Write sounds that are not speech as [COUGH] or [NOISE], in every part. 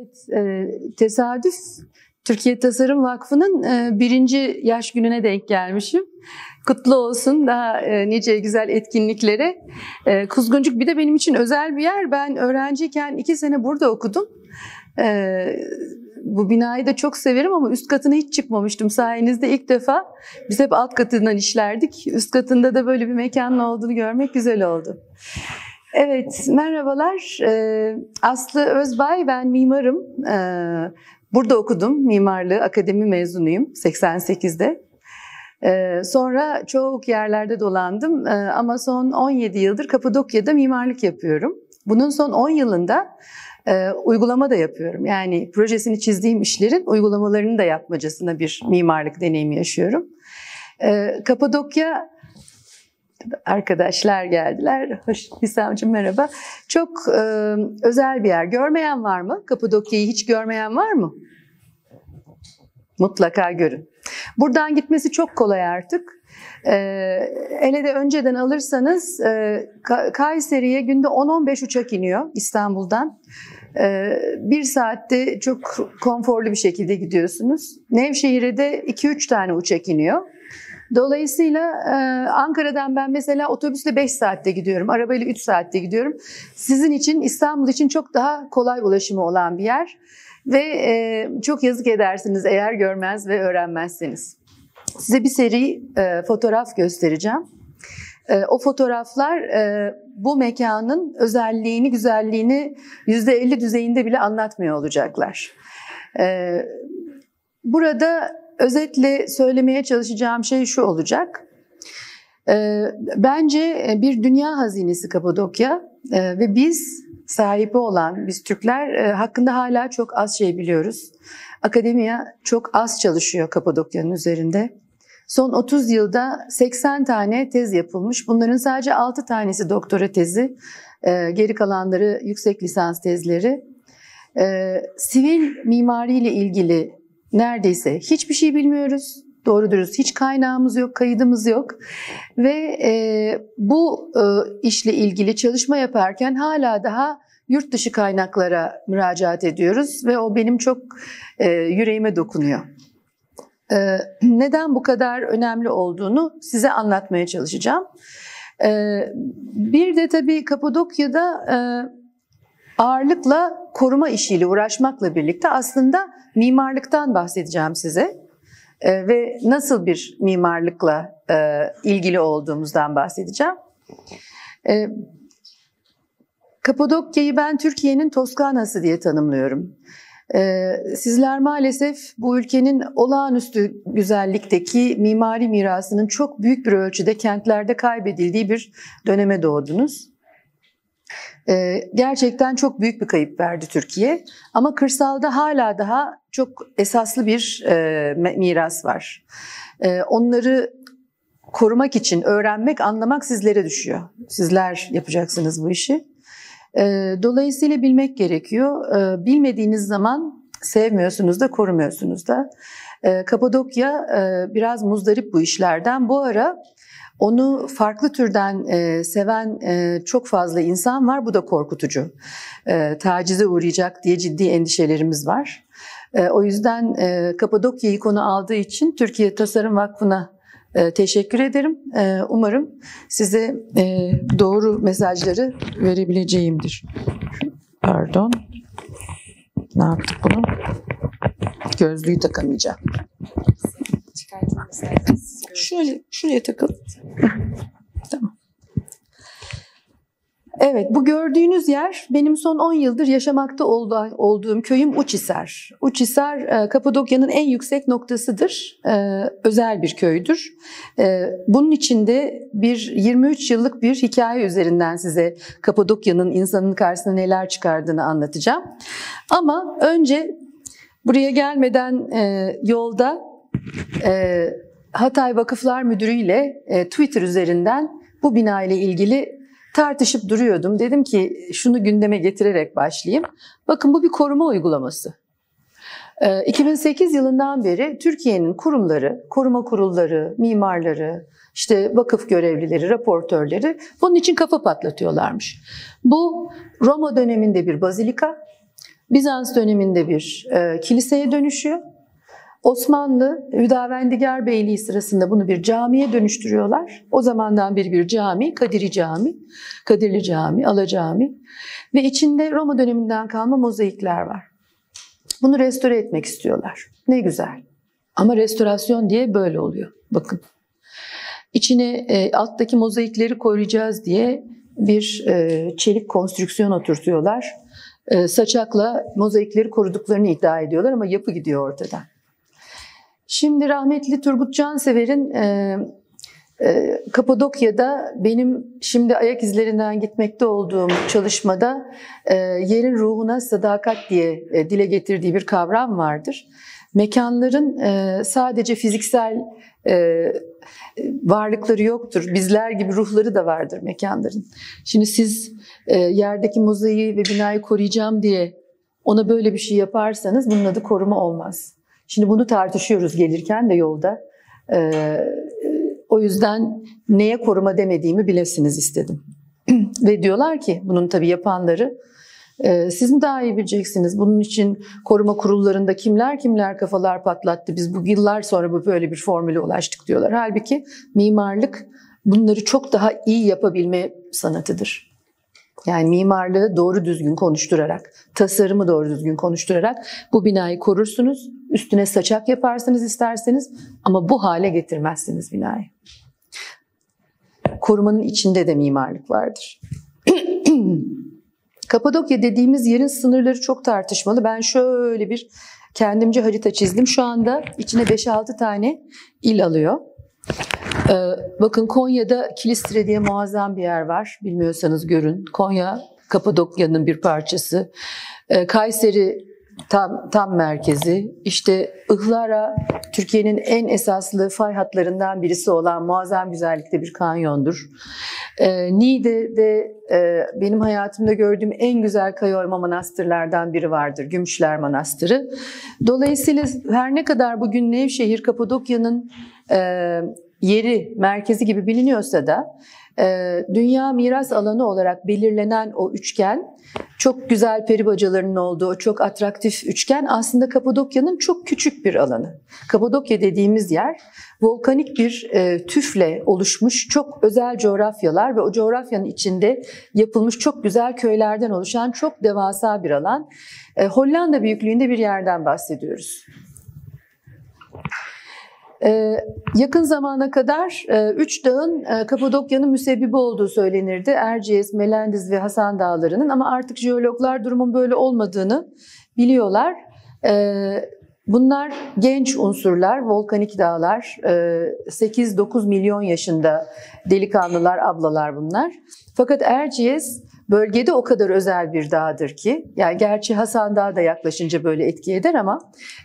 Evet, e, tesadüf Türkiye Tasarım Vakfı'nın e, birinci yaş gününe denk gelmişim. Kutlu olsun daha e, nice güzel etkinliklere. Kuzguncuk bir de benim için özel bir yer. Ben öğrenciyken iki sene burada okudum. Bu binayı da çok severim ama üst katına hiç çıkmamıştım. Sayenizde ilk defa biz hep alt katından işlerdik. Üst katında da böyle bir mekanın olduğunu görmek güzel oldu. Evet, merhabalar. Ee, Aslı Özbay, ben mimarım. Ee, burada okudum, mimarlığı, akademi mezunuyum 88'de. Ee, sonra çok yerlerde dolandım ama son 17 yıldır Kapadokya'da mimarlık yapıyorum. Bunun son 10 yılında e, uygulama da yapıyorum. Yani projesini çizdiğim işlerin uygulamalarını da yapmacasına bir mimarlık deneyimi yaşıyorum. Kapadokya arkadaşlar geldiler. Hoş Hisamcığım merhaba. Çok e, özel bir yer. Görmeyen var mı? Kapadokya'yı hiç görmeyen var mı? Mutlaka görün. Buradan gitmesi çok kolay artık. E, hele de önceden alırsanız e, Kayseri'ye günde 10-15 uçak iniyor İstanbul'dan. E, bir saatte çok konforlu bir şekilde gidiyorsunuz. Nevşehir'e de 2-3 tane uçak iniyor. Dolayısıyla e, Ankara'dan ben mesela otobüsle 5 saatte gidiyorum, arabayla 3 saatte gidiyorum. Sizin için İstanbul için çok daha kolay ulaşımı olan bir yer ve e, çok yazık edersiniz eğer görmez ve öğrenmezseniz. Size bir seri e, fotoğraf göstereceğim. E, o fotoğraflar e, bu mekanın özelliğini, güzelliğini %50 düzeyinde bile anlatmıyor olacaklar. E, burada özetle söylemeye çalışacağım şey şu olacak. Ee, bence bir dünya hazinesi Kapadokya ee, ve biz sahibi olan biz Türkler e, hakkında hala çok az şey biliyoruz. Akademiya çok az çalışıyor Kapadokya'nın üzerinde. Son 30 yılda 80 tane tez yapılmış. Bunların sadece 6 tanesi doktora tezi, ee, geri kalanları yüksek lisans tezleri. Sivil mimariyle ilgili neredeyse hiçbir şey bilmiyoruz. Doğru dürüst hiç kaynağımız yok, kaydımız yok ve e, bu e, işle ilgili çalışma yaparken hala daha yurt dışı kaynaklara müracaat ediyoruz ve o benim çok e, yüreğime dokunuyor. E, neden bu kadar önemli olduğunu size anlatmaya çalışacağım. E, bir de tabii Kapadokya'da e, ağırlıkla koruma işiyle uğraşmakla birlikte aslında mimarlıktan bahsedeceğim size e, ve nasıl bir mimarlıkla e, ilgili olduğumuzdan bahsedeceğim. Kapadokya'yı ben Türkiye'nin Toskana'sı diye tanımlıyorum. E, sizler maalesef bu ülkenin olağanüstü güzellikteki mimari mirasının çok büyük bir ölçüde kentlerde kaybedildiği bir döneme doğdunuz. Ee, gerçekten çok büyük bir kayıp verdi Türkiye. Ama kırsalda hala daha çok esaslı bir e, miras var. E, onları korumak için öğrenmek, anlamak sizlere düşüyor. Sizler yapacaksınız bu işi. E, dolayısıyla bilmek gerekiyor. E, bilmediğiniz zaman sevmiyorsunuz da korumuyorsunuz da. E, Kapadokya e, biraz muzdarip bu işlerden. Bu ara onu farklı türden e, seven e, çok fazla insan var. Bu da korkutucu. Tacize uğrayacak diye ciddi endişelerimiz var. O yüzden Kapadokya'yı konu aldığı için Türkiye Tasarım Vakfı'na e, teşekkür ederim. E, umarım size e, doğru mesajları verebileceğimdir. Pardon. Ne yaptık bunu? Gözlüğü takamayacağım. Şöyle, şuraya takıl. Evet, bu gördüğünüz yer benim son 10 yıldır yaşamakta olduğum köyüm Uçhisar. Uçhisar, e, Kapadokya'nın en yüksek noktasıdır. E, özel bir köydür. E, bunun içinde bir 23 yıllık bir hikaye üzerinden size Kapadokya'nın insanın karşısına neler çıkardığını anlatacağım. Ama önce buraya gelmeden yolda Hatay Vakıflar Müdürü ile Twitter üzerinden bu bina ile ilgili tartışıp duruyordum. Dedim ki şunu gündeme getirerek başlayayım. Bakın bu bir koruma uygulaması. 2008 yılından beri Türkiye'nin kurumları, koruma kurulları, mimarları, işte vakıf görevlileri, raportörleri bunun için kafa patlatıyorlarmış. Bu Roma döneminde bir bazilika, Bizans döneminde bir e, kiliseye dönüşüyor. Osmanlı Hüdavendigar Beyliği sırasında bunu bir camiye dönüştürüyorlar. O zamandan beri bir cami, Kadiri Cami, Kadirli Cami, Ala Cami ve içinde Roma döneminden kalma mozaikler var. Bunu restore etmek istiyorlar. Ne güzel. Ama restorasyon diye böyle oluyor. Bakın. İçine e, alttaki mozaikleri koruyacağız diye bir e, çelik konstrüksiyon oturtuyorlar. E, saçakla mozaikleri koruduklarını iddia ediyorlar ama yapı gidiyor ortadan. Şimdi rahmetli Turgut Cansever'in e, e, Kapadokya'da benim şimdi ayak izlerinden gitmekte olduğum çalışmada e, yerin ruhuna sadakat diye e, dile getirdiği bir kavram vardır. Mekanların e, sadece fiziksel e, varlıkları yoktur. Bizler gibi ruhları da vardır mekanların. Şimdi siz e, yerdeki mozaiği ve binayı koruyacağım diye ona böyle bir şey yaparsanız bunun adı koruma olmaz. Şimdi bunu tartışıyoruz gelirken de yolda. E, o yüzden neye koruma demediğimi bilesiniz istedim. [CLEARS THROAT] ve diyorlar ki bunun tabii yapanları ee, siz mi daha iyi bileceksiniz? Bunun için koruma kurullarında kimler kimler kafalar patlattı. Biz bu yıllar sonra bu böyle bir formüle ulaştık diyorlar. Halbuki mimarlık bunları çok daha iyi yapabilme sanatıdır. Yani mimarlığı doğru düzgün konuşturarak, tasarımı doğru düzgün konuşturarak bu binayı korursunuz. Üstüne saçak yaparsınız isterseniz ama bu hale getirmezsiniz binayı. Korumanın içinde de mimarlık vardır. [CLEARS THROAT] Kapadokya dediğimiz yerin sınırları çok tartışmalı. Ben şöyle bir kendimce harita çizdim. Şu anda içine 5-6 tane il alıyor. Ee, bakın Konya'da Kilistre diye muazzam bir yer var. Bilmiyorsanız görün. Konya Kapadokya'nın bir parçası. Ee, Kayseri tam tam merkezi. İşte Ihlara Türkiye'nin en esaslı fay hatlarından birisi olan muazzam güzellikte bir kanyondur. Ee, Niğde'de e, benim hayatımda gördüğüm en güzel kaya oyma manastırlardan biri vardır. Gümüşler Manastırı. Dolayısıyla her ne kadar bugün Nevşehir Kapadokya'nın e, yeri, merkezi gibi biliniyorsa da e, dünya miras alanı olarak belirlenen o üçgen çok güzel peri bacalarının olduğu çok atraktif üçgen aslında Kapadokya'nın çok küçük bir alanı. Kapadokya dediğimiz yer volkanik bir e, tüfle oluşmuş çok özel coğrafyalar ve o coğrafyanın içinde yapılmış çok güzel köylerden oluşan çok devasa bir alan. E, Hollanda büyüklüğünde bir yerden bahsediyoruz. Ee, yakın zamana kadar e, üç dağın e, Kapadokya'nın müsebbibi olduğu söylenirdi. Erciyes, Melendiz ve Hasan Dağları'nın ama artık jeologlar durumun böyle olmadığını biliyorlar. Ee, bunlar genç unsurlar, volkanik dağlar, 8-9 e, milyon yaşında delikanlılar, ablalar bunlar. Fakat Erciyes bölgede o kadar özel bir dağdır ki, yani gerçi Hasan Dağı da yaklaşınca böyle etki eder ama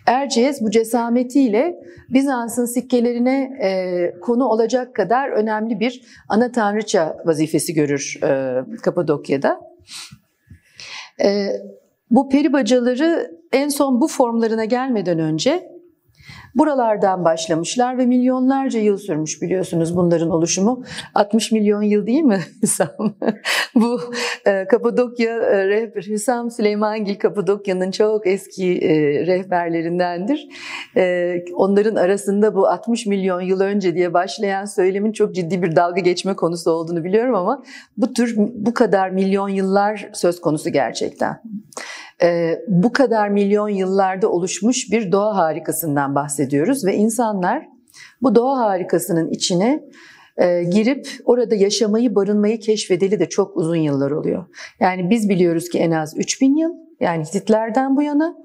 Erciyes bu cesametiyle Bizans'ın sikkelerine e, konu olacak kadar önemli bir ana tanrıça vazifesi görür e, Kapadokya'da. E, bu peri bacaları en son bu formlarına gelmeden önce Buralardan başlamışlar ve milyonlarca yıl sürmüş biliyorsunuz bunların oluşumu. 60 milyon yıl değil mi [LAUGHS] Hüsam? [LAUGHS] Bu e, Kapadokya e, rehber, Hüsam Süleymangil Kapadokya'nın çok eski e, rehberlerindendir. Onların arasında bu 60 milyon yıl önce diye başlayan söylemin çok ciddi bir dalga geçme konusu olduğunu biliyorum ama bu tür bu kadar milyon yıllar söz konusu gerçekten bu kadar milyon yıllarda oluşmuş bir doğa harikasından bahsediyoruz ve insanlar bu doğa harikasının içine e, girip orada yaşamayı, barınmayı keşfedeli de çok uzun yıllar oluyor. Yani biz biliyoruz ki en az 3000 yıl yani Hititlerden bu yana.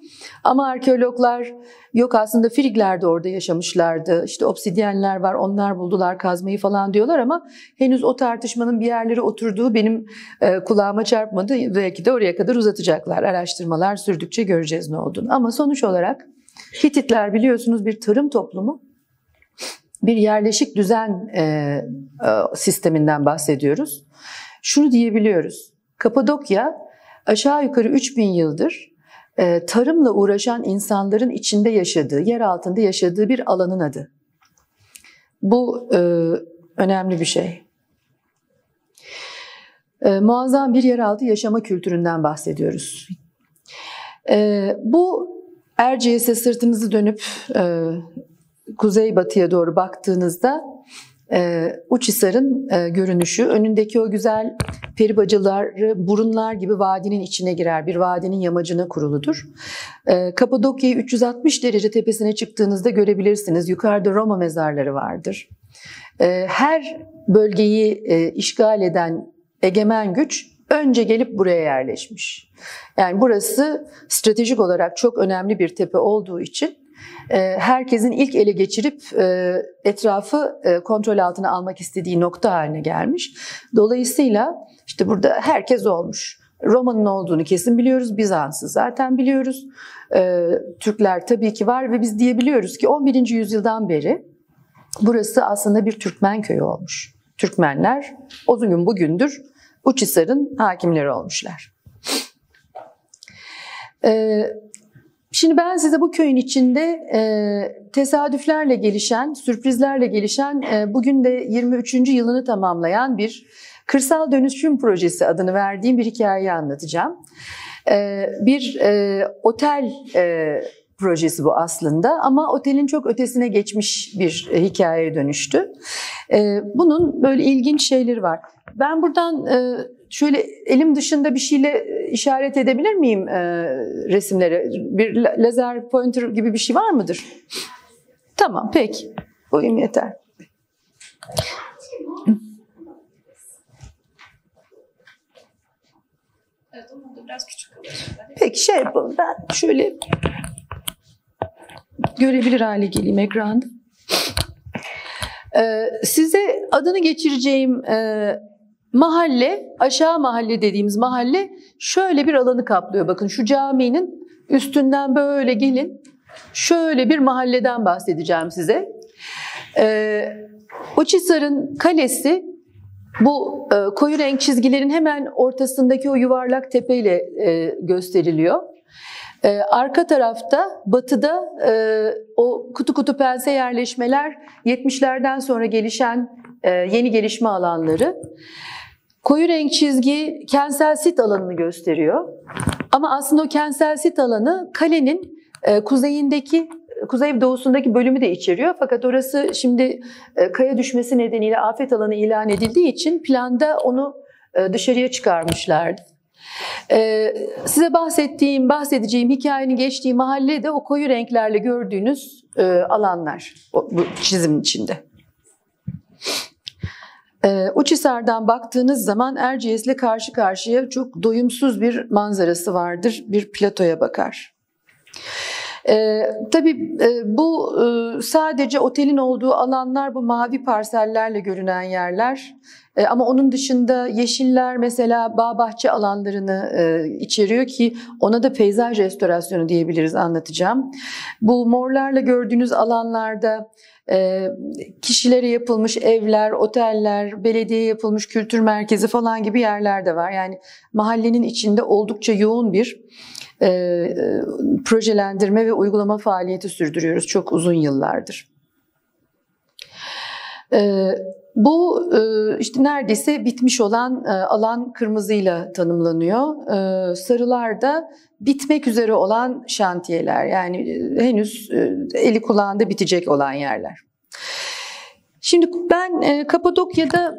Ama arkeologlar yok aslında Frigler de orada yaşamışlardı. İşte obsidyenler var onlar buldular kazmayı falan diyorlar ama henüz o tartışmanın bir yerlere oturduğu benim e, kulağıma çarpmadı. Belki de oraya kadar uzatacaklar. Araştırmalar sürdükçe göreceğiz ne olduğunu. Ama sonuç olarak Hititler biliyorsunuz bir tarım toplumu. Bir yerleşik düzen e, e, sisteminden bahsediyoruz. Şunu diyebiliyoruz. Kapadokya aşağı yukarı 3000 yıldır e, tarımla uğraşan insanların içinde yaşadığı, yer altında yaşadığı bir alanın adı. Bu e, önemli bir şey. E, muazzam bir yeraltı yaşama kültüründen bahsediyoruz. Bu Erciyes'e sırtınızı dönüp e, kuzeybatıya doğru baktığınızda e, Uçhisar'ın e, görünüşü, önündeki o güzel peribacaları burunlar gibi vadinin içine girer. Bir vadinin yamacına kuruludur. E, Kapadokya'yı 360 derece tepesine çıktığınızda görebilirsiniz. Yukarıda Roma mezarları vardır. E, her bölgeyi e, işgal eden egemen güç önce gelip buraya yerleşmiş. Yani burası stratejik olarak çok önemli bir tepe olduğu için herkesin ilk ele geçirip e, etrafı e, kontrol altına almak istediği nokta haline gelmiş. Dolayısıyla işte burada herkes olmuş. Roma'nın olduğunu kesin biliyoruz, Bizans'ı zaten biliyoruz. Türkler tabii ki var ve biz diyebiliyoruz ki 11. yüzyıldan beri burası aslında bir Türkmen köyü olmuş. Türkmenler o gün bugündür Uçhisar'ın hakimleri olmuşlar. Ee, şimdi ben size bu köyün içinde e, tesadüflerle gelişen, sürprizlerle gelişen, e, bugün de 23. yılını tamamlayan bir kırsal dönüşüm projesi adını verdiğim bir hikayeyi anlatacağım. E, bir e, otel e, projesi bu aslında ama otelin çok ötesine geçmiş bir e, hikayeye dönüştü. E, bunun böyle ilginç şeyleri var. Ben buradan e, şöyle elim dışında bir şeyle işaret edebilir miyim resimlere? Bir lazer pointer gibi bir şey var mıdır? Tamam, peki. Boyum yeter. Evet, biraz küçük. Peki şey yapalım. Ben şöyle görebilir hale geleyim ekranda. Ee, size adını geçireceğim e, mahalle, aşağı mahalle dediğimiz mahalle şöyle bir alanı kaplıyor. Bakın şu caminin üstünden böyle gelin. Şöyle bir mahalleden bahsedeceğim size. Ee, Uçhisar'ın kalesi bu e, koyu renk çizgilerin hemen ortasındaki o yuvarlak tepeyle e, gösteriliyor. Ee, arka tarafta batıda e, o kutu kutu pense yerleşmeler 70'lerden sonra gelişen e, yeni gelişme alanları. Koyu renk çizgi kentsel sit alanını gösteriyor. Ama aslında o kentsel sit alanı kalenin e, kuzeyindeki kuzey doğusundaki bölümü de içeriyor. Fakat orası şimdi e, kaya düşmesi nedeniyle afet alanı ilan edildiği için planda onu e, dışarıya çıkarmışlardı. Ee, size bahsettiğim, bahsedeceğim hikayenin geçtiği mahalle de o koyu renklerle gördüğünüz e, alanlar o, bu çizim içinde. Ee, Uçhisar'dan baktığınız zaman Erciyes'le karşı karşıya çok doyumsuz bir manzarası vardır. Bir platoya bakar. Ee, tabii e, bu e, sadece otelin olduğu alanlar bu mavi parsellerle görünen yerler. E, ama onun dışında yeşiller mesela bağ bahçe alanlarını e, içeriyor ki ona da peyzaj restorasyonu diyebiliriz anlatacağım. Bu morlarla gördüğünüz alanlarda e, kişilere yapılmış evler, oteller, belediye yapılmış kültür merkezi falan gibi yerler de var. Yani mahallenin içinde oldukça yoğun bir e, projelendirme ve uygulama faaliyeti sürdürüyoruz çok uzun yıllardır. E, bu e, işte neredeyse bitmiş olan e, alan kırmızıyla tanımlanıyor. E, sarılar da bitmek üzere olan şantiyeler yani henüz eli kulağında bitecek olan yerler. Şimdi ben Kapadokya'da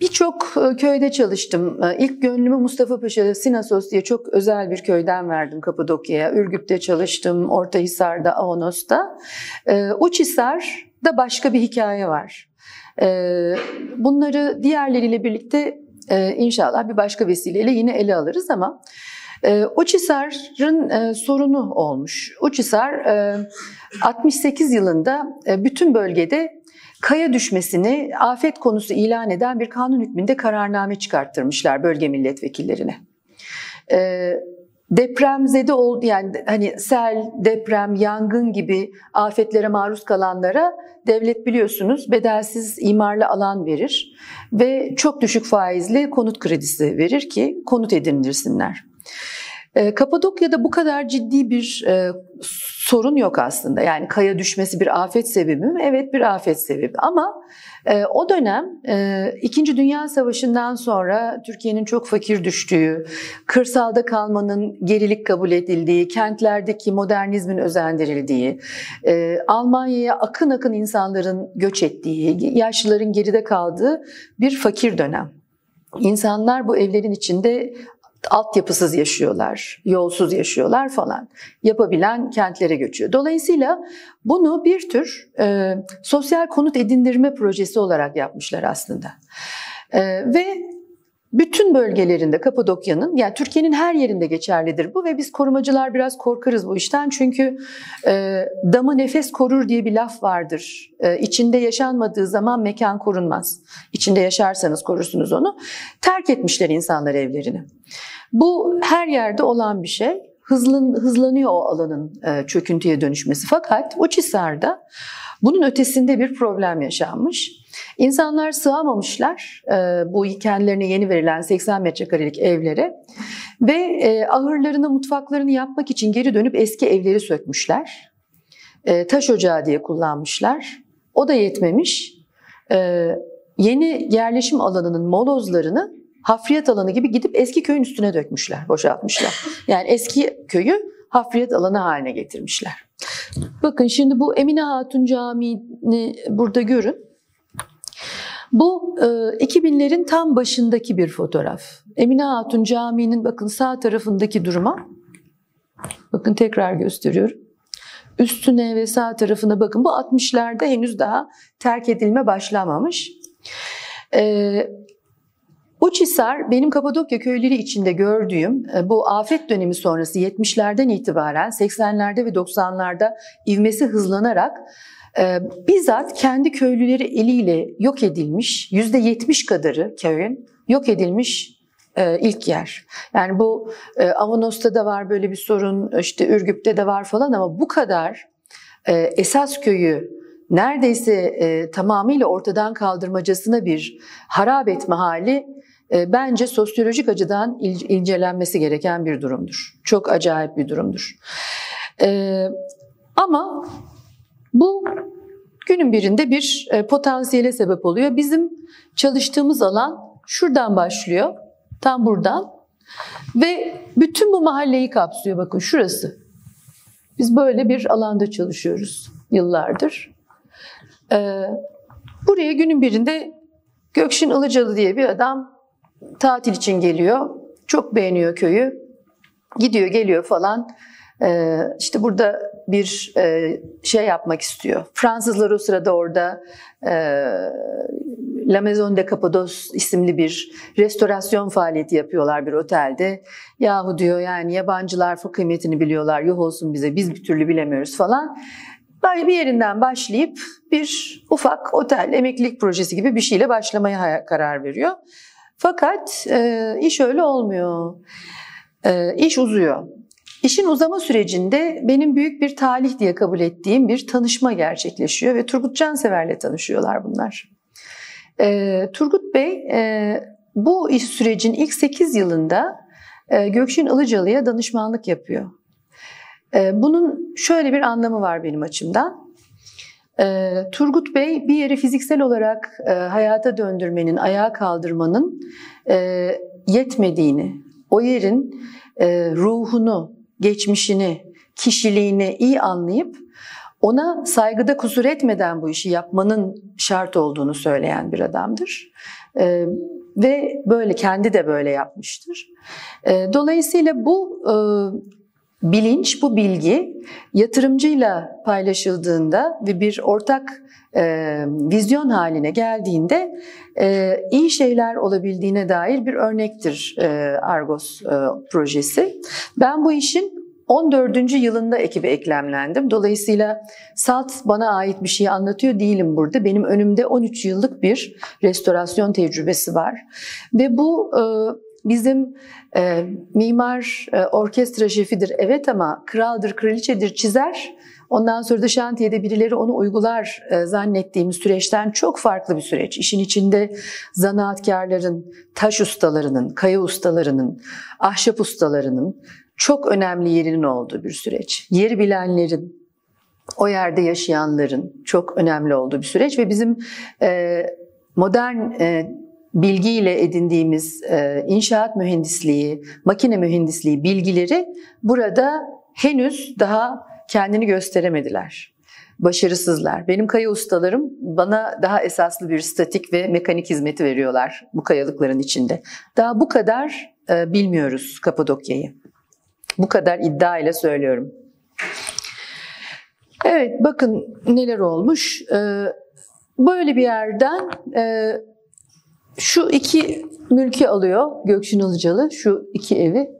birçok köyde çalıştım. İlk gönlümü Mustafa Paşa'da Sinasos diye çok özel bir köyden verdim Kapadokya'ya. Ürgüp'te çalıştım, Ortahisar'da, Avanos'ta. Uçhisar'da başka bir hikaye var. Bunları diğerleriyle birlikte e, inşallah bir başka vesileyle yine ele alırız ama e, Uçhisar'ın e, sorunu olmuş. Uçhisar 68 yılında bütün bölgede kaya düşmesini afet konusu ilan eden bir kanun hükmünde kararname çıkarttırmışlar bölge milletvekillerine depremzede oldu yani hani sel, deprem, yangın gibi afetlere maruz kalanlara devlet biliyorsunuz bedelsiz imarlı alan verir ve çok düşük faizli konut kredisi verir ki konut edindirsinler. E, Kapadokya'da bu kadar ciddi bir e, sorun yok aslında. Yani kaya düşmesi bir afet sebebi mi? Evet bir afet sebebi ama e, o dönem e, İkinci Dünya Savaşı'ndan sonra Türkiye'nin çok fakir düştüğü, kırsalda kalmanın gerilik kabul edildiği, kentlerdeki modernizmin özendirildiği, e, Almanya'ya akın akın insanların göç ettiği, yaşlıların geride kaldığı bir fakir dönem. İnsanlar bu evlerin içinde altyapısız yaşıyorlar, yolsuz yaşıyorlar falan. Yapabilen kentlere göçüyor. Dolayısıyla bunu bir tür e, sosyal konut edindirme projesi olarak yapmışlar aslında. E, ve bütün bölgelerinde Kapadokya'nın, yani Türkiye'nin her yerinde geçerlidir bu ve biz korumacılar biraz korkarız bu işten çünkü e, damı nefes korur diye bir laf vardır. E, içinde yaşanmadığı zaman mekan korunmaz. İçinde yaşarsanız korursunuz onu. Terk etmişler insanlar evlerini. Bu her yerde olan bir şey. Hızlan, hızlanıyor o alanın e, çöküntüye dönüşmesi. Fakat Uçhisar'da bunun ötesinde bir problem yaşanmış. İnsanlar sığamamışlar e, bu kendilerine yeni verilen 80 metrekarelik evlere ve e, ahırlarını, mutfaklarını yapmak için geri dönüp eski evleri sökmüşler. E, taş ocağı diye kullanmışlar. O da yetmemiş. Yeni yerleşim alanının molozlarını hafriyat alanı gibi gidip eski köyün üstüne dökmüşler, boşaltmışlar. [LAUGHS] Yani eski köyü hafriyat alanı haline getirmişler. Bakın şimdi bu Emine Hatun Camii'ni burada görün. Bu 2000'lerin tam başındaki bir fotoğraf. Emine Hatun Camii'nin bakın sağ tarafındaki duruma. Bakın tekrar gösteriyorum. Üstüne ve sağ tarafına bakın. Bu 60'larda henüz daha terk edilme başlamamış. Ee, Uçhisar benim Kapadokya köyleri içinde gördüğüm e, bu afet dönemi sonrası 70'lerden itibaren 80'lerde ve 90'larda ivmesi hızlanarak e, bizzat kendi köylüleri eliyle yok edilmiş %70 kadarı köyün yok edilmiş e, ilk yer. Yani bu Avanos'ta da var böyle bir sorun, işte Ürgüp'te de var falan ama bu kadar esas köyü neredeyse tamamıyla ortadan kaldırmacasına bir harap etme hali e, bence sosyolojik açıdan incelenmesi gereken bir durumdur. Çok acayip bir durumdur. E, ama bu günün birinde bir e, potansiyele sebep oluyor. Bizim çalıştığımız alan şuradan başlıyor, tam buradan ve bütün bu mahalleyi kapsıyor. Bakın şurası. Biz böyle bir alanda çalışıyoruz yıllardır. Buraya günün birinde Gökşin Ilıcalı diye bir adam tatil için geliyor. Çok beğeniyor köyü. Gidiyor geliyor falan. Ee, işte burada bir e, şey yapmak istiyor. Fransızlar o sırada orada e, La Maison de Capados isimli bir restorasyon faaliyeti yapıyorlar bir otelde. Yahu diyor yani yabancılar kıymetini biliyorlar. Yuh olsun bize biz bir türlü bilemiyoruz falan. Böyle bir yerinden başlayıp bir ufak otel emeklilik projesi gibi bir şeyle başlamaya karar veriyor. Fakat e, iş öyle olmuyor. E, iş uzuyor. İşin uzama sürecinde benim büyük bir talih diye kabul ettiğim bir tanışma gerçekleşiyor ve Turgut Cansever'le tanışıyorlar bunlar. E, Turgut Bey e, bu iş sürecin ilk 8 yılında e, Gökşin Ilıcalı'ya danışmanlık yapıyor. E, bunun şöyle bir anlamı var benim açımdan. E, Turgut Bey bir yeri fiziksel olarak e, hayata döndürmenin, ayağa kaldırmanın e, yetmediğini, o yerin e, ruhunu, geçmişini, kişiliğini iyi anlayıp ona saygıda kusur etmeden bu işi yapmanın şart olduğunu söyleyen bir adamdır. E, ve böyle kendi de böyle yapmıştır. E, dolayısıyla bu e, bilinç, bu bilgi yatırımcıyla paylaşıldığında ve bir ortak e, vizyon haline geldiğinde e, iyi şeyler olabildiğine dair bir örnektir e, Argos e, projesi. Ben bu işin 14. yılında ekibe eklemlendim. Dolayısıyla SALT bana ait bir şey anlatıyor değilim burada. Benim önümde 13 yıllık bir restorasyon tecrübesi var. Ve bu e, bizim e, mimar e, orkestra şefidir evet ama kraldır, kraliçedir çizer. Ondan sonra da şantiyede birileri onu uygular e, zannettiğimiz süreçten çok farklı bir süreç. İşin içinde zanaatkarların, taş ustalarının, kaya ustalarının, ahşap ustalarının, çok önemli yerinin olduğu bir süreç. Yeri bilenlerin, o yerde yaşayanların çok önemli olduğu bir süreç ve bizim e, modern e, bilgiyle edindiğimiz e, inşaat mühendisliği, makine mühendisliği bilgileri burada henüz daha kendini gösteremediler. Başarısızlar. Benim kaya ustalarım bana daha esaslı bir statik ve mekanik hizmeti veriyorlar bu kayalıkların içinde. Daha bu kadar e, bilmiyoruz Kapadokya'yı. Bu kadar iddia ile söylüyorum. Evet bakın neler olmuş. Ee, böyle bir yerden e, şu iki mülkü alıyor Gökşin Ilıcalı, şu iki evi,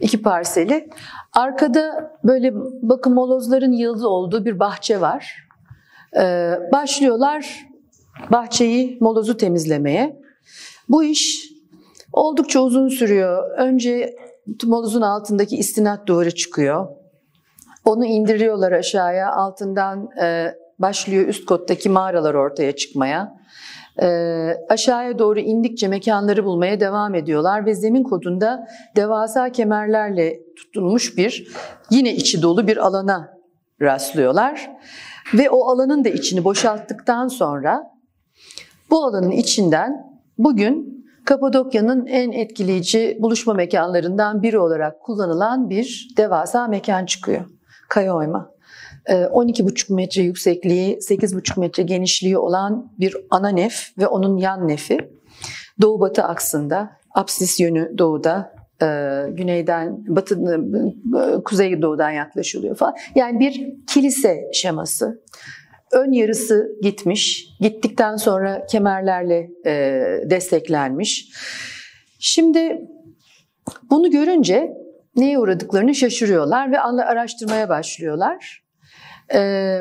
iki parseli. Arkada böyle bakın molozların yıldız olduğu bir bahçe var. Ee, başlıyorlar bahçeyi, molozu temizlemeye. Bu iş oldukça uzun sürüyor. Önce molozun altındaki istinat duvarı çıkıyor. Onu indiriyorlar aşağıya, altından e, başlıyor üst kottaki mağaralar ortaya çıkmaya. E, aşağıya doğru indikçe mekanları bulmaya devam ediyorlar ve zemin kodunda devasa kemerlerle tutunmuş bir yine içi dolu bir alana rastlıyorlar. Ve o alanın da içini boşalttıktan sonra bu alanın içinden bugün Kapadokya'nın en etkileyici buluşma mekanlarından biri olarak kullanılan bir devasa mekan çıkıyor. Kaya oyma. 12,5 ee, metre yüksekliği, 8,5 metre genişliği olan bir ana nef ve onun yan nefi. Doğu-batı aksında, apsis yönü doğuda, e, güneyden, batı, e, kuzey doğudan yaklaşılıyor falan. Yani bir kilise şeması. Ön yarısı gitmiş, gittikten sonra kemerlerle e, desteklenmiş. Şimdi bunu görünce neye uğradıklarını şaşırıyorlar ve araştırmaya başlıyorlar. Ee,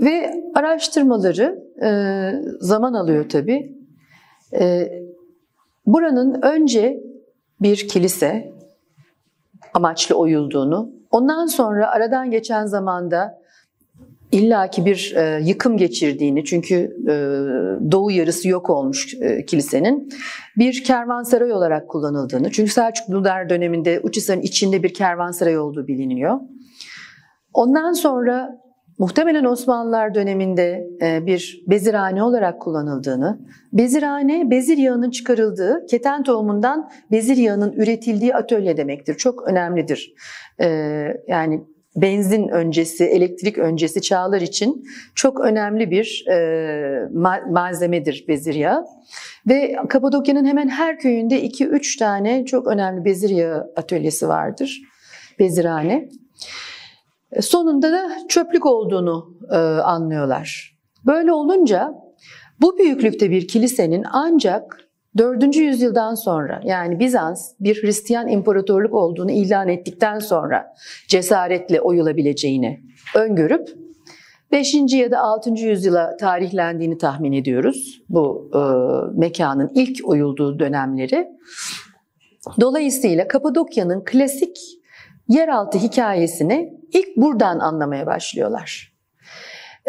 ve araştırmaları e, zaman alıyor tabii. E, buranın önce bir kilise amaçlı oyulduğunu, ondan sonra aradan geçen zamanda illaki bir e, yıkım geçirdiğini çünkü e, doğu yarısı yok olmuş e, kilisenin bir kervansaray olarak kullanıldığını çünkü Selçuklular döneminde Uçhisar'ın içinde bir kervansaray olduğu biliniyor. Ondan sonra muhtemelen Osmanlılar döneminde e, bir bezirhane olarak kullanıldığını, bezirhane bezir yağının çıkarıldığı, keten tohumundan bezir yağının üretildiği atölye demektir. Çok önemlidir. E, yani benzin öncesi, elektrik öncesi çağlar için çok önemli bir e, malzemedir bezir yağı. Ve Kapadokya'nın hemen her köyünde 2-3 tane çok önemli bezir yağı atölyesi vardır. Bezirhane. E, sonunda da çöplük olduğunu e, anlıyorlar. Böyle olunca bu büyüklükte bir kilisenin ancak 4. yüzyıldan sonra yani Bizans bir Hristiyan imparatorluk olduğunu ilan ettikten sonra cesaretle oyulabileceğini öngörüp 5. ya da 6. yüzyıla tarihlendiğini tahmin ediyoruz bu e, mekanın ilk oyulduğu dönemleri. Dolayısıyla Kapadokya'nın klasik yeraltı hikayesini ilk buradan anlamaya başlıyorlar.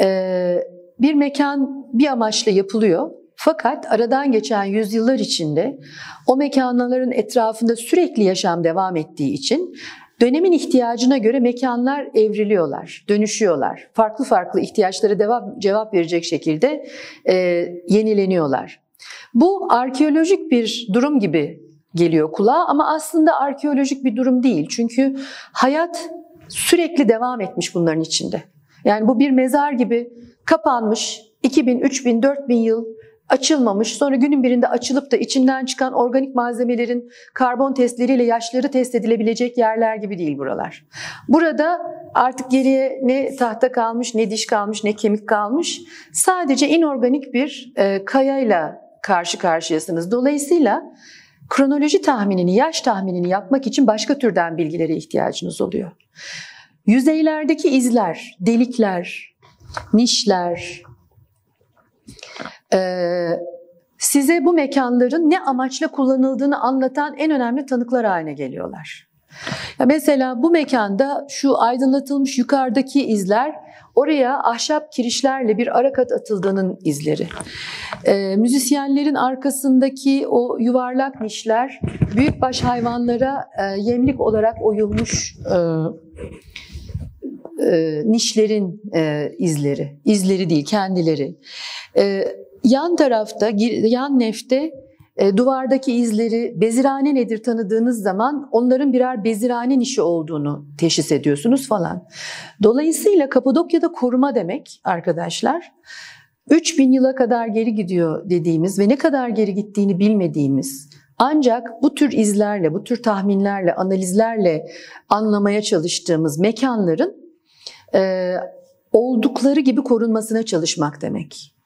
Ee, bir mekan bir amaçla yapılıyor fakat aradan geçen yüzyıllar içinde o mekanların etrafında sürekli yaşam devam ettiği için dönemin ihtiyacına göre mekanlar evriliyorlar, dönüşüyorlar. Farklı farklı ihtiyaçlara devam, cevap verecek şekilde e, yenileniyorlar. Bu arkeolojik bir durum gibi geliyor kulağa ama aslında arkeolojik bir durum değil. Çünkü hayat sürekli devam etmiş bunların içinde. Yani bu bir mezar gibi kapanmış 2000, 3000, 4000 yıl açılmamış. Sonra günün birinde açılıp da içinden çıkan organik malzemelerin karbon testleriyle yaşları test edilebilecek yerler gibi değil buralar. Burada artık geriye ne tahta kalmış, ne diş kalmış, ne kemik kalmış. Sadece inorganik bir e, kayayla karşı karşıyasınız. Dolayısıyla kronoloji tahminini, yaş tahminini yapmak için başka türden bilgilere ihtiyacınız oluyor. Yüzeylerdeki izler, delikler, nişler, ee, size bu mekanların ne amaçla kullanıldığını anlatan en önemli tanıklar haline geliyorlar. Mesela bu mekanda şu aydınlatılmış yukarıdaki izler oraya ahşap kirişlerle bir arakat atıldığının izleri. E, müzisyenlerin arkasındaki o yuvarlak nişler büyükbaş hayvanlara e, yemlik olarak oyulmuş e, e, nişlerin e, izleri. İzleri değil, kendileri. E, yan tarafta, yan nefte duvardaki izleri bezirane nedir tanıdığınız zaman onların birer bezirane nişi olduğunu teşhis ediyorsunuz falan. Dolayısıyla Kapadokya'da koruma demek arkadaşlar 3000 yıla kadar geri gidiyor dediğimiz ve ne kadar geri gittiğini bilmediğimiz ancak bu tür izlerle, bu tür tahminlerle, analizlerle anlamaya çalıştığımız mekanların e, oldukları gibi korunmasına çalışmak demek.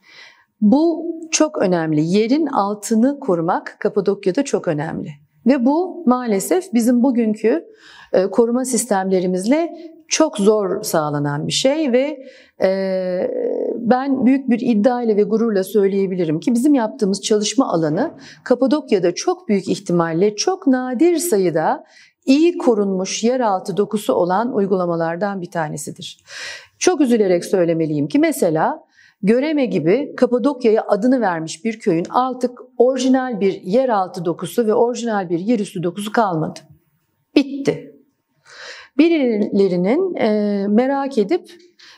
Bu çok önemli. Yerin altını korumak Kapadokya'da çok önemli. Ve bu maalesef bizim bugünkü e, koruma sistemlerimizle çok zor sağlanan bir şey ve e, ben büyük bir iddia ile ve gururla söyleyebilirim ki bizim yaptığımız çalışma alanı Kapadokya'da çok büyük ihtimalle çok nadir sayıda iyi korunmuş yeraltı dokusu olan uygulamalardan bir tanesidir. Çok üzülerek söylemeliyim ki mesela Göreme gibi Kapadokya'ya adını vermiş bir köyün artık orijinal bir yeraltı dokusu ve orijinal bir yerüstü dokusu kalmadı. Bitti. Birilerinin e, merak edip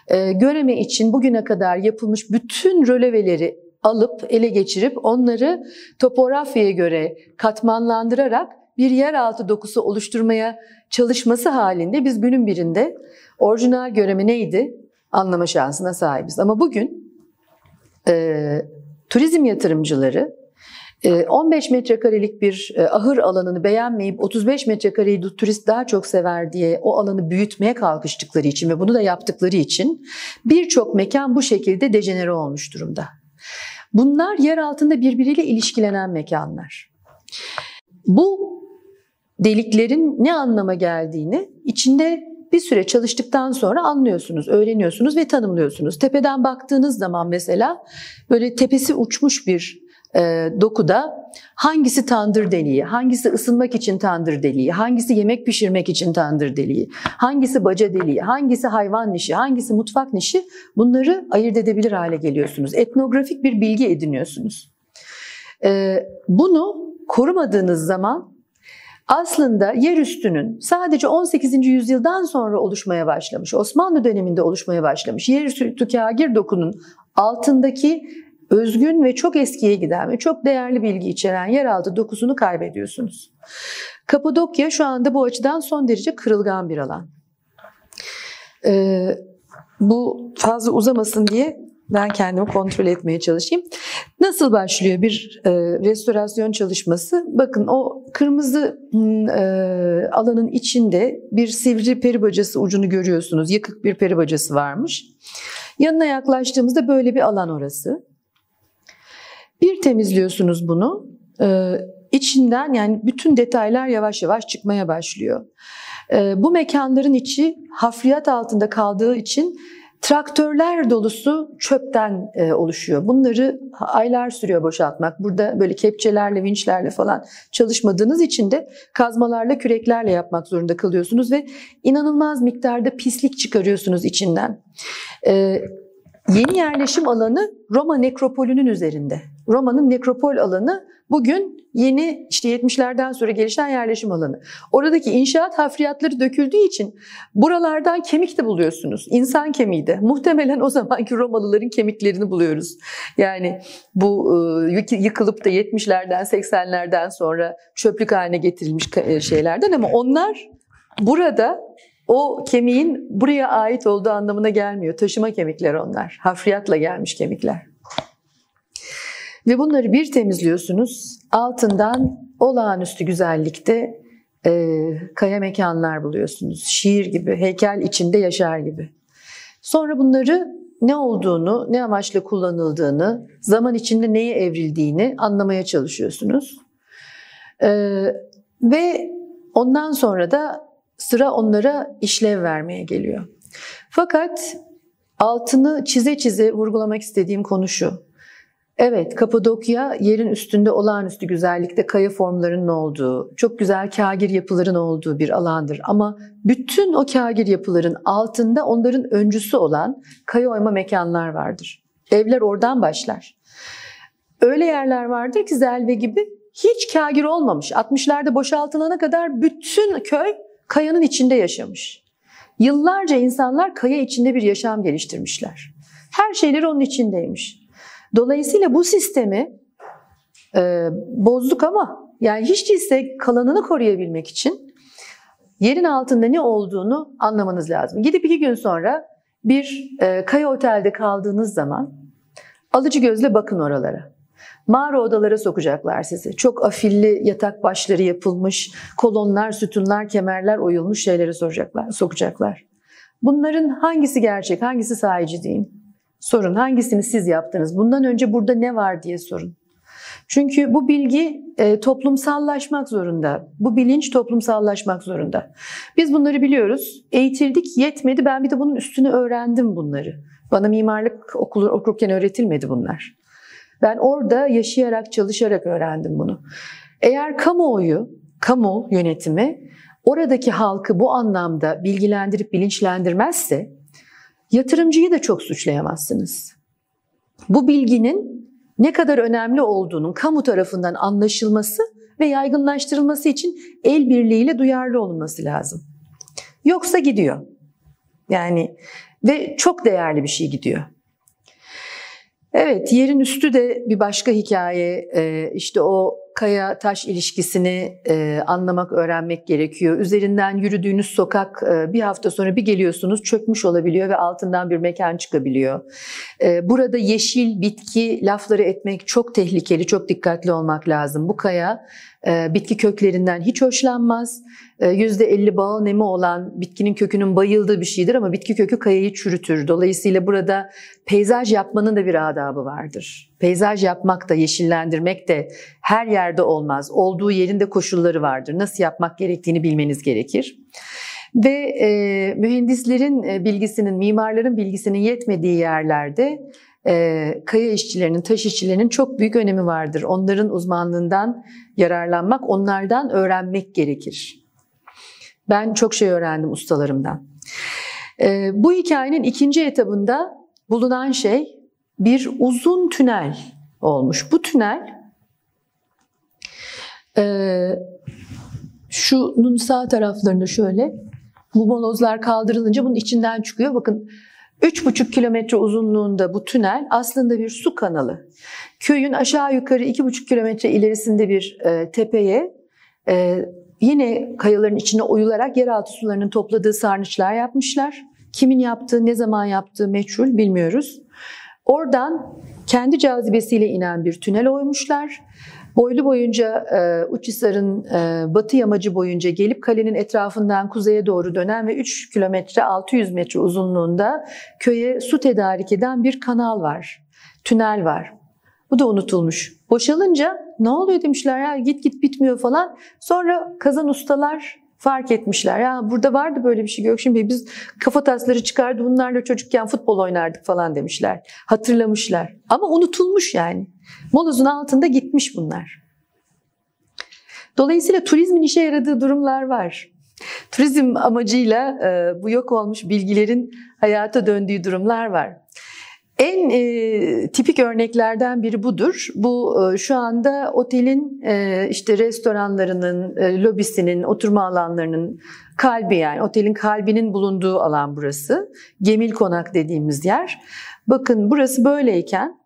e, Göreme için bugüne kadar yapılmış bütün röleveleri alıp ele geçirip onları topografyaya göre katmanlandırarak bir yeraltı dokusu oluşturmaya çalışması halinde biz günün birinde orijinal göreme neydi anlama şansına sahibiz. Ama bugün e, turizm yatırımcıları 15 e, metrekarelik bir e, ahır alanını beğenmeyip 35 metrekareyi turist daha çok sever diye o alanı büyütmeye kalkıştıkları için ve bunu da yaptıkları için birçok mekan bu şekilde dejenere olmuş durumda. Bunlar yer altında birbiriyle ilişkilenen mekanlar. Bu deliklerin ne anlama geldiğini içinde bir süre çalıştıktan sonra anlıyorsunuz, öğreniyorsunuz ve tanımlıyorsunuz. Tepeden baktığınız zaman mesela böyle tepesi uçmuş bir e, dokuda hangisi tandır deliği, hangisi ısınmak için tandır deliği, hangisi yemek pişirmek için tandır deliği, hangisi baca deliği, hangisi hayvan nişi, hangisi mutfak nişi bunları ayırt edebilir hale geliyorsunuz. Etnografik bir bilgi ediniyorsunuz. E, bunu korumadığınız zaman aslında yer üstünün sadece 18. yüzyıldan sonra oluşmaya başlamış, Osmanlı döneminde oluşmaya başlamış yer üstü kagir dokunun altındaki özgün ve çok eskiye giden ve çok değerli bilgi içeren yeraltı dokusunu kaybediyorsunuz. Kapadokya şu anda bu açıdan son derece kırılgan bir alan. Ee, bu fazla uzamasın diye ben kendimi kontrol etmeye çalışayım. Nasıl başlıyor bir e, restorasyon çalışması? Bakın o kırmızı e, alanın içinde bir sivri peri bacası ucunu görüyorsunuz. Yıkık bir peri bacası varmış. Yanına yaklaştığımızda böyle bir alan orası. Bir temizliyorsunuz bunu. E, içinden yani bütün detaylar yavaş yavaş çıkmaya başlıyor. E, bu mekanların içi hafriyat altında kaldığı için Traktörler dolusu çöpten e, oluşuyor. Bunları aylar sürüyor boşaltmak. Burada böyle kepçelerle, vinçlerle falan çalışmadığınız için de kazmalarla, küreklerle yapmak zorunda kalıyorsunuz ve inanılmaz miktarda pislik çıkarıyorsunuz içinden. E, yeni yerleşim alanı Roma nekropolünün üzerinde. Roma'nın nekropol alanı bugün yeni işte 70'lerden sonra gelişen yerleşim alanı. Oradaki inşaat hafriyatları döküldüğü için buralardan kemik de buluyorsunuz. İnsan kemiği de. Muhtemelen o zamanki Romalıların kemiklerini buluyoruz. Yani bu e, yıkılıp da 70'lerden 80'lerden sonra çöplük haline getirilmiş e, şeylerden ama onlar burada o kemiğin buraya ait olduğu anlamına gelmiyor. Taşıma kemikler onlar. Hafriyatla gelmiş kemikler. Ve bunları bir temizliyorsunuz. Altından olağanüstü güzellikte e, kaya mekanlar buluyorsunuz. Şiir gibi, heykel içinde yaşar gibi. Sonra bunları ne olduğunu, ne amaçla kullanıldığını, zaman içinde neye evrildiğini anlamaya çalışıyorsunuz. Ee, ve ondan sonra da sıra onlara işlev vermeye geliyor. Fakat altını çize çize vurgulamak istediğim konu şu. Evet, Kapadokya yerin üstünde olağanüstü güzellikte kaya formlarının olduğu, çok güzel kagir yapıların olduğu bir alandır. Ama bütün o kagir yapıların altında onların öncüsü olan kaya oyma mekanlar vardır. Evler oradan başlar. Öyle yerler vardır ki Zelve gibi hiç kagir olmamış. 60'larda boşaltılana kadar bütün köy kayanın içinde yaşamış. Yıllarca insanlar kaya içinde bir yaşam geliştirmişler. Her şeyleri onun içindeymiş. Dolayısıyla bu sistemi e, bozduk ama yani hiç değilse kalanını koruyabilmek için yerin altında ne olduğunu anlamanız lazım. Gidip iki gün sonra bir e, kaya otelde kaldığınız zaman alıcı gözle bakın oralara. Mağara odalara sokacaklar sizi. Çok afilli yatak başları yapılmış, kolonlar, sütunlar, kemerler oyulmuş şeyleri soracaklar, sokacaklar. Bunların hangisi gerçek, hangisi sahici diyeyim? Sorun hangisini siz yaptınız? Bundan önce burada ne var diye sorun. Çünkü bu bilgi e, toplumsallaşmak zorunda. Bu bilinç toplumsallaşmak zorunda. Biz bunları biliyoruz. Eğitildik, yetmedi. Ben bir de bunun üstünü öğrendim bunları. Bana mimarlık okulu okurken öğretilmedi bunlar. Ben orada yaşayarak, çalışarak öğrendim bunu. Eğer kamuoyu, kamu yönetimi oradaki halkı bu anlamda bilgilendirip bilinçlendirmezse yatırımcıyı da çok suçlayamazsınız. Bu bilginin ne kadar önemli olduğunun kamu tarafından anlaşılması ve yaygınlaştırılması için el birliğiyle duyarlı olunması lazım. Yoksa gidiyor. Yani ve çok değerli bir şey gidiyor. Evet, yerin üstü de bir başka hikaye. Ee, işte o kaya taş ilişkisini e, anlamak, öğrenmek gerekiyor. Üzerinden yürüdüğünüz sokak e, bir hafta sonra bir geliyorsunuz çökmüş olabiliyor ve altından bir mekan çıkabiliyor. E, burada yeşil, bitki lafları etmek çok tehlikeli, çok dikkatli olmak lazım. Bu kaya bitki köklerinden hiç hoşlanmaz. %50 e, bağ nemi olan bitkinin kökünün bayıldığı bir şeydir ama bitki kökü kayayı çürütür. Dolayısıyla burada peyzaj yapmanın da bir adabı vardır. Peyzaj yapmak da, yeşillendirmek de her yerde olmaz. Olduğu yerinde koşulları vardır. Nasıl yapmak gerektiğini bilmeniz gerekir. Ve e, mühendislerin e, bilgisinin, mimarların bilgisinin yetmediği yerlerde e, kaya işçilerinin, taş işçilerinin çok büyük önemi vardır. Onların uzmanlığından yararlanmak, onlardan öğrenmek gerekir. Ben çok şey öğrendim ustalarımdan. E, bu hikayenin ikinci etabında bulunan şey bir uzun tünel olmuş. Bu tünel e, şunun sağ taraflarında şöyle bu molozlar kaldırılınca bunun içinden çıkıyor. Bakın 3,5 kilometre uzunluğunda bu tünel aslında bir su kanalı. Köyün aşağı yukarı 2,5 kilometre ilerisinde bir e, tepeye e, yine kayaların içine oyularak yeraltı sularının topladığı sarnıçlar yapmışlar. Kimin yaptığı, ne zaman yaptığı meçhul bilmiyoruz. Oradan kendi cazibesiyle inen bir tünel oymuşlar. Boylu boyunca e, Uçhisar'ın e, batı yamacı boyunca gelip kalenin etrafından kuzeye doğru dönen ve 3 kilometre 600 metre uzunluğunda köye su tedarik eden bir kanal var. Tünel var. Bu da unutulmuş. Boşalınca ne oluyor demişler ya git git bitmiyor falan. Sonra kazan ustalar fark etmişler. Ya burada vardı böyle bir şey Gökşin Bey. Biz kafa tasları çıkardı bunlarla çocukken futbol oynardık falan demişler. Hatırlamışlar. Ama unutulmuş yani. Molozun altında gitmiş bunlar. Dolayısıyla turizmin işe yaradığı durumlar var. Turizm amacıyla e, bu yok olmuş bilgilerin hayata döndüğü durumlar var. En e, tipik örneklerden biri budur. Bu e, şu anda otelin e, işte restoranlarının, e, lobisinin, oturma alanlarının kalbi yani otelin kalbinin bulunduğu alan burası. Gemil Konak dediğimiz yer. Bakın burası böyleyken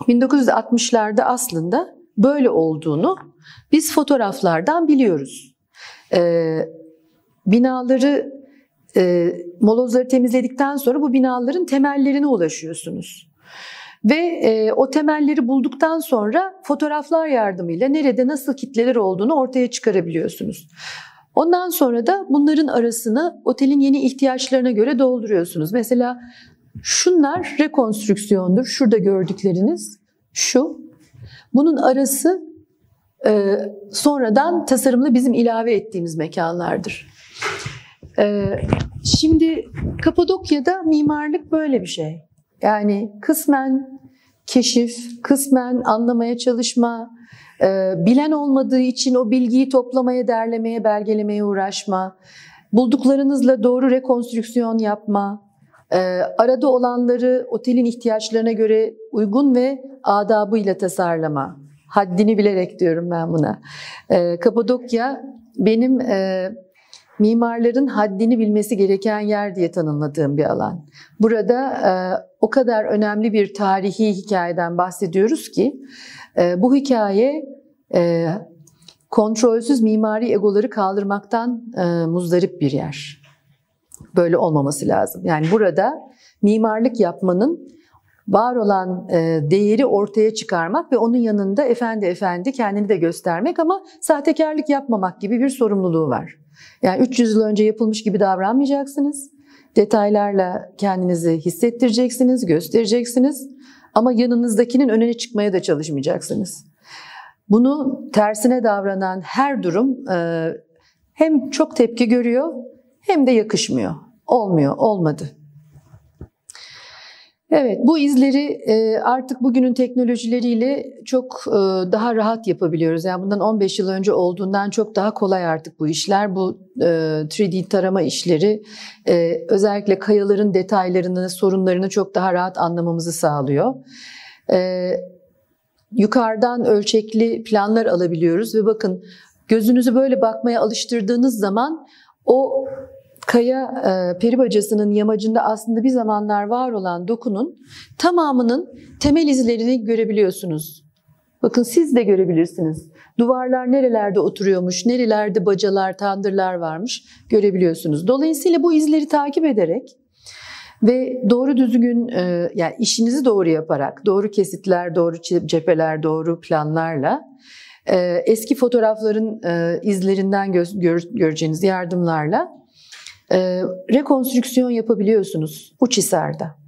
1960'larda aslında böyle olduğunu biz fotoğraflardan biliyoruz. E, binaları e, molozları temizledikten sonra bu binaların temellerine ulaşıyorsunuz. Ve e, o temelleri bulduktan sonra fotoğraflar yardımıyla nerede nasıl kitleler olduğunu ortaya çıkarabiliyorsunuz. Ondan sonra da bunların arasını otelin yeni ihtiyaçlarına göre dolduruyorsunuz. Mesela şunlar rekonstrüksiyondur. Şurada gördükleriniz şu. Bunun arası e, sonradan tasarımlı bizim ilave ettiğimiz mekanlardır. Ee, şimdi Kapadokya'da mimarlık böyle bir şey. Yani kısmen keşif, kısmen anlamaya çalışma, e, bilen olmadığı için o bilgiyi toplamaya, derlemeye, belgelemeye uğraşma, bulduklarınızla doğru rekonstrüksiyon yapma, e, arada olanları otelin ihtiyaçlarına göre uygun ve adabıyla tasarlama. Haddini bilerek diyorum ben buna. E, Kapadokya benim mimarların haddini bilmesi gereken yer diye tanımladığım bir alan. Burada e, o kadar önemli bir tarihi hikayeden bahsediyoruz ki e, bu hikaye e, kontrolsüz mimari egoları kaldırmaktan e, muzdarip bir yer. Böyle olmaması lazım. Yani burada mimarlık yapmanın var olan e, değeri ortaya çıkarmak ve onun yanında efendi efendi kendini de göstermek ama sahtekarlık yapmamak gibi bir sorumluluğu var. Yani 300 yıl önce yapılmış gibi davranmayacaksınız. Detaylarla kendinizi hissettireceksiniz, göstereceksiniz. Ama yanınızdakinin önüne çıkmaya da çalışmayacaksınız. Bunu tersine davranan her durum e, hem çok tepki görüyor hem de yakışmıyor. Olmuyor, olmadı. Evet, bu izleri e, artık bugünün teknolojileriyle çok e, daha rahat yapabiliyoruz. Yani bundan 15 yıl önce olduğundan çok daha kolay artık bu işler. Bu 3D e, tarama işleri özellikle kayaların detaylarını, sorunlarını çok daha rahat anlamamızı sağlıyor. Yukarıdan ölçekli planlar alabiliyoruz ve bakın gözünüzü böyle bakmaya alıştırdığınız zaman o Kaya e, peri bacasının yamacında aslında bir zamanlar var olan dokunun tamamının temel izlerini görebiliyorsunuz. Bakın siz de görebilirsiniz. Duvarlar nerelerde oturuyormuş, nerelerde bacalar, tandırlar varmış görebiliyorsunuz. Dolayısıyla bu izleri takip ederek ve doğru düzgün e, yani işinizi doğru yaparak, doğru kesitler, doğru cepheler, doğru planlarla e, eski fotoğrafların e, izlerinden göreceğiniz yardımlarla e, rekonstrüksiyon yapabiliyorsunuz Uçhisar'da.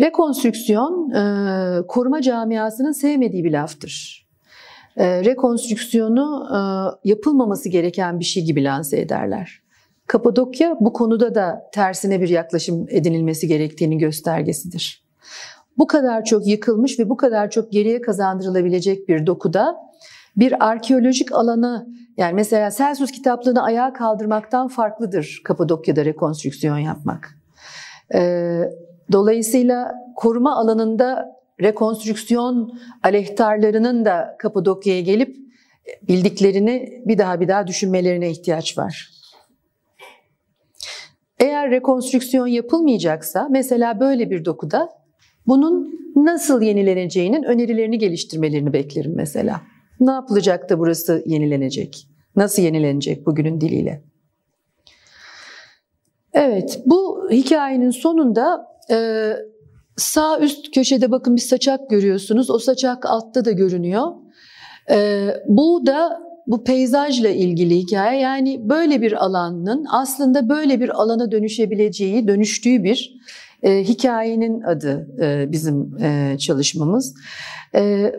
Rekonstrüksiyon e, koruma camiasının sevmediği bir laftır. E, rekonstrüksiyonu e, yapılmaması gereken bir şey gibi lanse ederler. Kapadokya bu konuda da tersine bir yaklaşım edinilmesi gerektiğini göstergesidir. Bu kadar çok yıkılmış ve bu kadar çok geriye kazandırılabilecek bir dokuda bir arkeolojik alanı yani mesela Celsus kitaplığını ayağa kaldırmaktan farklıdır Kapadokya'da rekonstrüksiyon yapmak. Ee, dolayısıyla koruma alanında rekonstrüksiyon aleyhtarlarının da Kapadokya'ya gelip bildiklerini bir daha bir daha düşünmelerine ihtiyaç var. Eğer rekonstrüksiyon yapılmayacaksa mesela böyle bir dokuda bunun nasıl yenileneceğinin önerilerini geliştirmelerini beklerim mesela. Ne yapılacak da burası yenilenecek? Nasıl yenilenecek bugünün diliyle? Evet, bu hikayenin sonunda e, sağ üst köşede bakın bir saçak görüyorsunuz. O saçak altta da görünüyor. E, bu da bu peyzajla ilgili hikaye. Yani böyle bir alanın aslında böyle bir alana dönüşebileceği, dönüştüğü bir e, hikayenin adı e, bizim e, çalışmamız. E,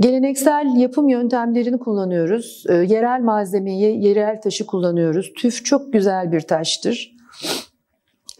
Geleneksel yapım yöntemlerini kullanıyoruz. E, yerel malzemeyi, yerel taşı kullanıyoruz. Tüf çok güzel bir taştır.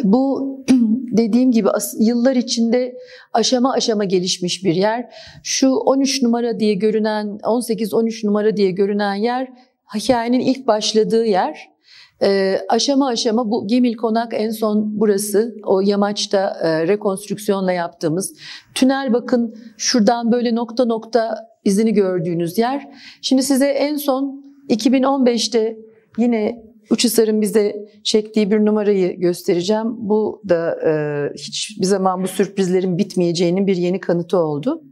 Bu [CLEARS THROAT] dediğim gibi yıllar içinde aşama aşama gelişmiş bir yer. Şu 13 numara diye görünen, 18-13 numara diye görünen yer hikayenin ilk başladığı yer. E, aşama aşama bu Gemil Konak en son burası o yamaçta e, rekonstrüksiyonla yaptığımız tünel bakın şuradan böyle nokta nokta izini gördüğünüz yer. Şimdi size en son 2015'te yine Uçhisar'ın bize çektiği bir numarayı göstereceğim. Bu da e, hiçbir zaman bu sürprizlerin bitmeyeceğinin bir yeni kanıtı oldu.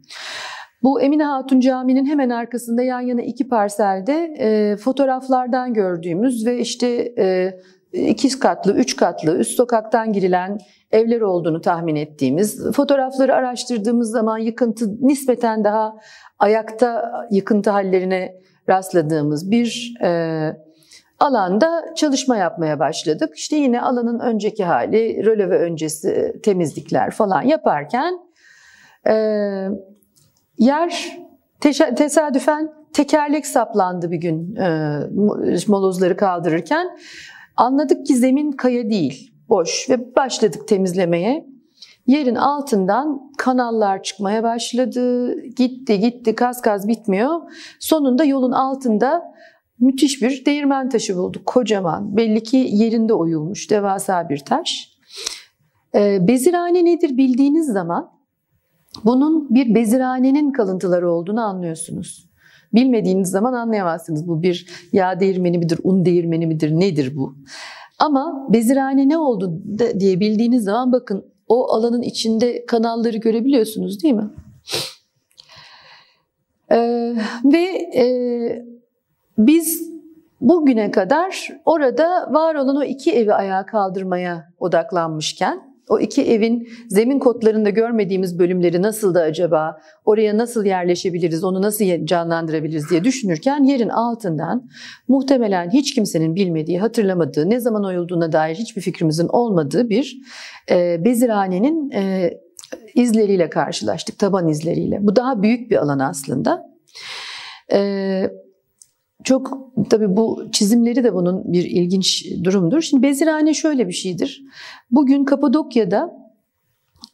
Bu Emine Hatun Camii'nin hemen arkasında yan yana iki parselde e, fotoğraflardan gördüğümüz ve işte e, iki katlı, üç katlı, üst sokaktan girilen evler olduğunu tahmin ettiğimiz, fotoğrafları araştırdığımız zaman yıkıntı nispeten daha ayakta yıkıntı hallerine rastladığımız bir e, alanda çalışma yapmaya başladık. İşte yine alanın önceki hali, röleve öncesi temizlikler falan yaparken e, Yer tesadüfen tekerlek saplandı bir gün e, molozları kaldırırken. Anladık ki zemin kaya değil, boş ve başladık temizlemeye. yerin altından kanallar çıkmaya başladı. Gitti gitti kaz kaz bitmiyor. Sonunda yolun altında müthiş bir değirmen taşı bulduk. Kocaman belli ki yerinde oyulmuş devasa bir taş. Ee, bezirhane nedir bildiğiniz zaman bunun bir bezirhanenin kalıntıları olduğunu anlıyorsunuz. Bilmediğiniz zaman anlayamazsınız. Bu bir yağ değirmeni midir, un değirmeni midir, nedir bu? Ama bezirhane ne oldu diye bildiğiniz zaman bakın o alanın içinde kanalları görebiliyorsunuz değil mi? Ee, ve e, biz bugüne kadar orada var olan o iki evi ayağa kaldırmaya odaklanmışken o iki evin zemin kodlarında görmediğimiz bölümleri nasıl da acaba, oraya nasıl yerleşebiliriz, onu nasıl canlandırabiliriz diye düşünürken yerin altından muhtemelen hiç kimsenin bilmediği, hatırlamadığı, ne zaman oyulduğuna dair hiçbir fikrimizin olmadığı bir e, bezirhanenin e, izleriyle karşılaştık, taban izleriyle. Bu daha büyük bir alan aslında. E, çok tabii bu çizimleri de bunun bir ilginç durumdur. Şimdi bezirhane şöyle bir şeydir. Bugün Kapadokya'da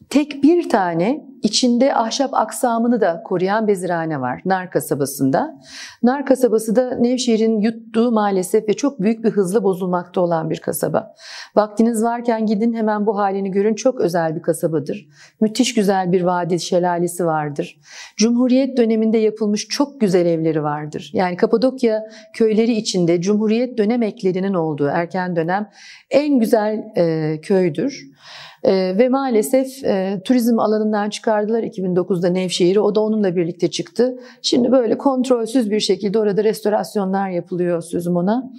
tek bir tane içinde ahşap aksamını da koruyan bezirhane var Nar kasabasında. Nar kasabası da Nevşehir'in yuttuğu maalesef ve çok büyük bir hızla bozulmakta olan bir kasaba. Vaktiniz varken gidin hemen bu halini görün. Çok özel bir kasabadır. Müthiş güzel bir vadi şelalesi vardır. Cumhuriyet döneminde yapılmış çok güzel evleri vardır. Yani Kapadokya köyleri içinde Cumhuriyet dönem eklerinin olduğu erken dönem en güzel e, köydür. E, ve maalesef e, turizm alanından çıkardılar 2009'da Nevşehir'i. O da onunla birlikte çıktı. Şimdi böyle kontrolsüz bir şekilde orada restorasyonlar yapılıyor sözüm ona.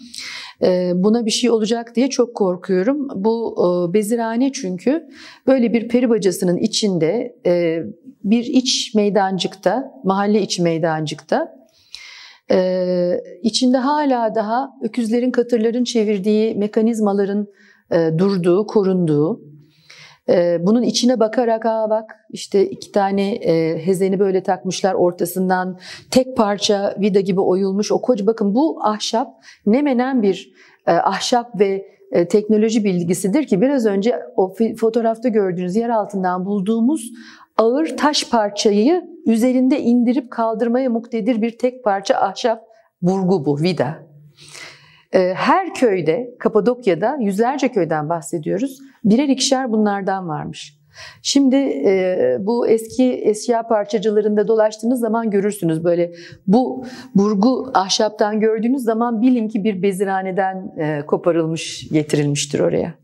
E, buna bir şey olacak diye çok korkuyorum. Bu e, bezirhane çünkü böyle bir peri bacasının içinde e, bir iç meydancıkta, mahalle içi meydancıkta ee, içinde hala daha öküzlerin, katırların çevirdiği mekanizmaların e, durduğu, korunduğu, bunun içine bakarak aa bak işte iki tane e, hezeni böyle takmışlar ortasından tek parça vida gibi oyulmuş o koca bakın bu ahşap ne menen bir e, ahşap ve e, teknoloji bilgisidir ki biraz önce o fotoğrafta gördüğünüz yer altından bulduğumuz ağır taş parçayı üzerinde indirip kaldırmaya muktedir bir tek parça ahşap burgu bu vida. Ee, her köyde, Kapadokya'da yüzlerce köyden bahsediyoruz. Birer ikişer bunlardan varmış. Şimdi e, bu eski eşya parçacılarında dolaştığınız zaman görürsünüz böyle bu burgu ahşaptan gördüğünüz zaman bilin ki bir bezirhaneden e, koparılmış getirilmiştir oraya.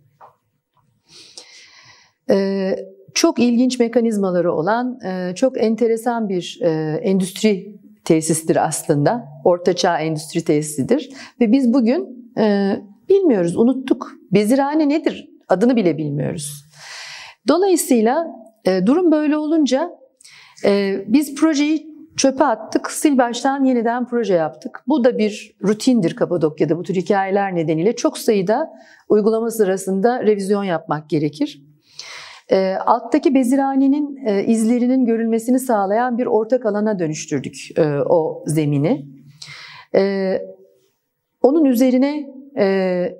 E, çok ilginç mekanizmaları olan e, çok enteresan bir e, endüstri tesistir aslında. Ortaçağ endüstri tesisidir. Ve biz bugün e, bilmiyoruz, unuttuk. Bezirhane nedir? Adını bile bilmiyoruz. Dolayısıyla e, durum böyle olunca e, biz projeyi çöpe attık, sil baştan yeniden proje yaptık. Bu da bir rutindir Kapadokya'da bu tür hikayeler nedeniyle. Çok sayıda uygulama sırasında revizyon yapmak gerekir. E, alttaki bezirhanenin e, izlerinin görülmesini sağlayan bir ortak alana dönüştürdük e, o zemini. E, onun üzerine e,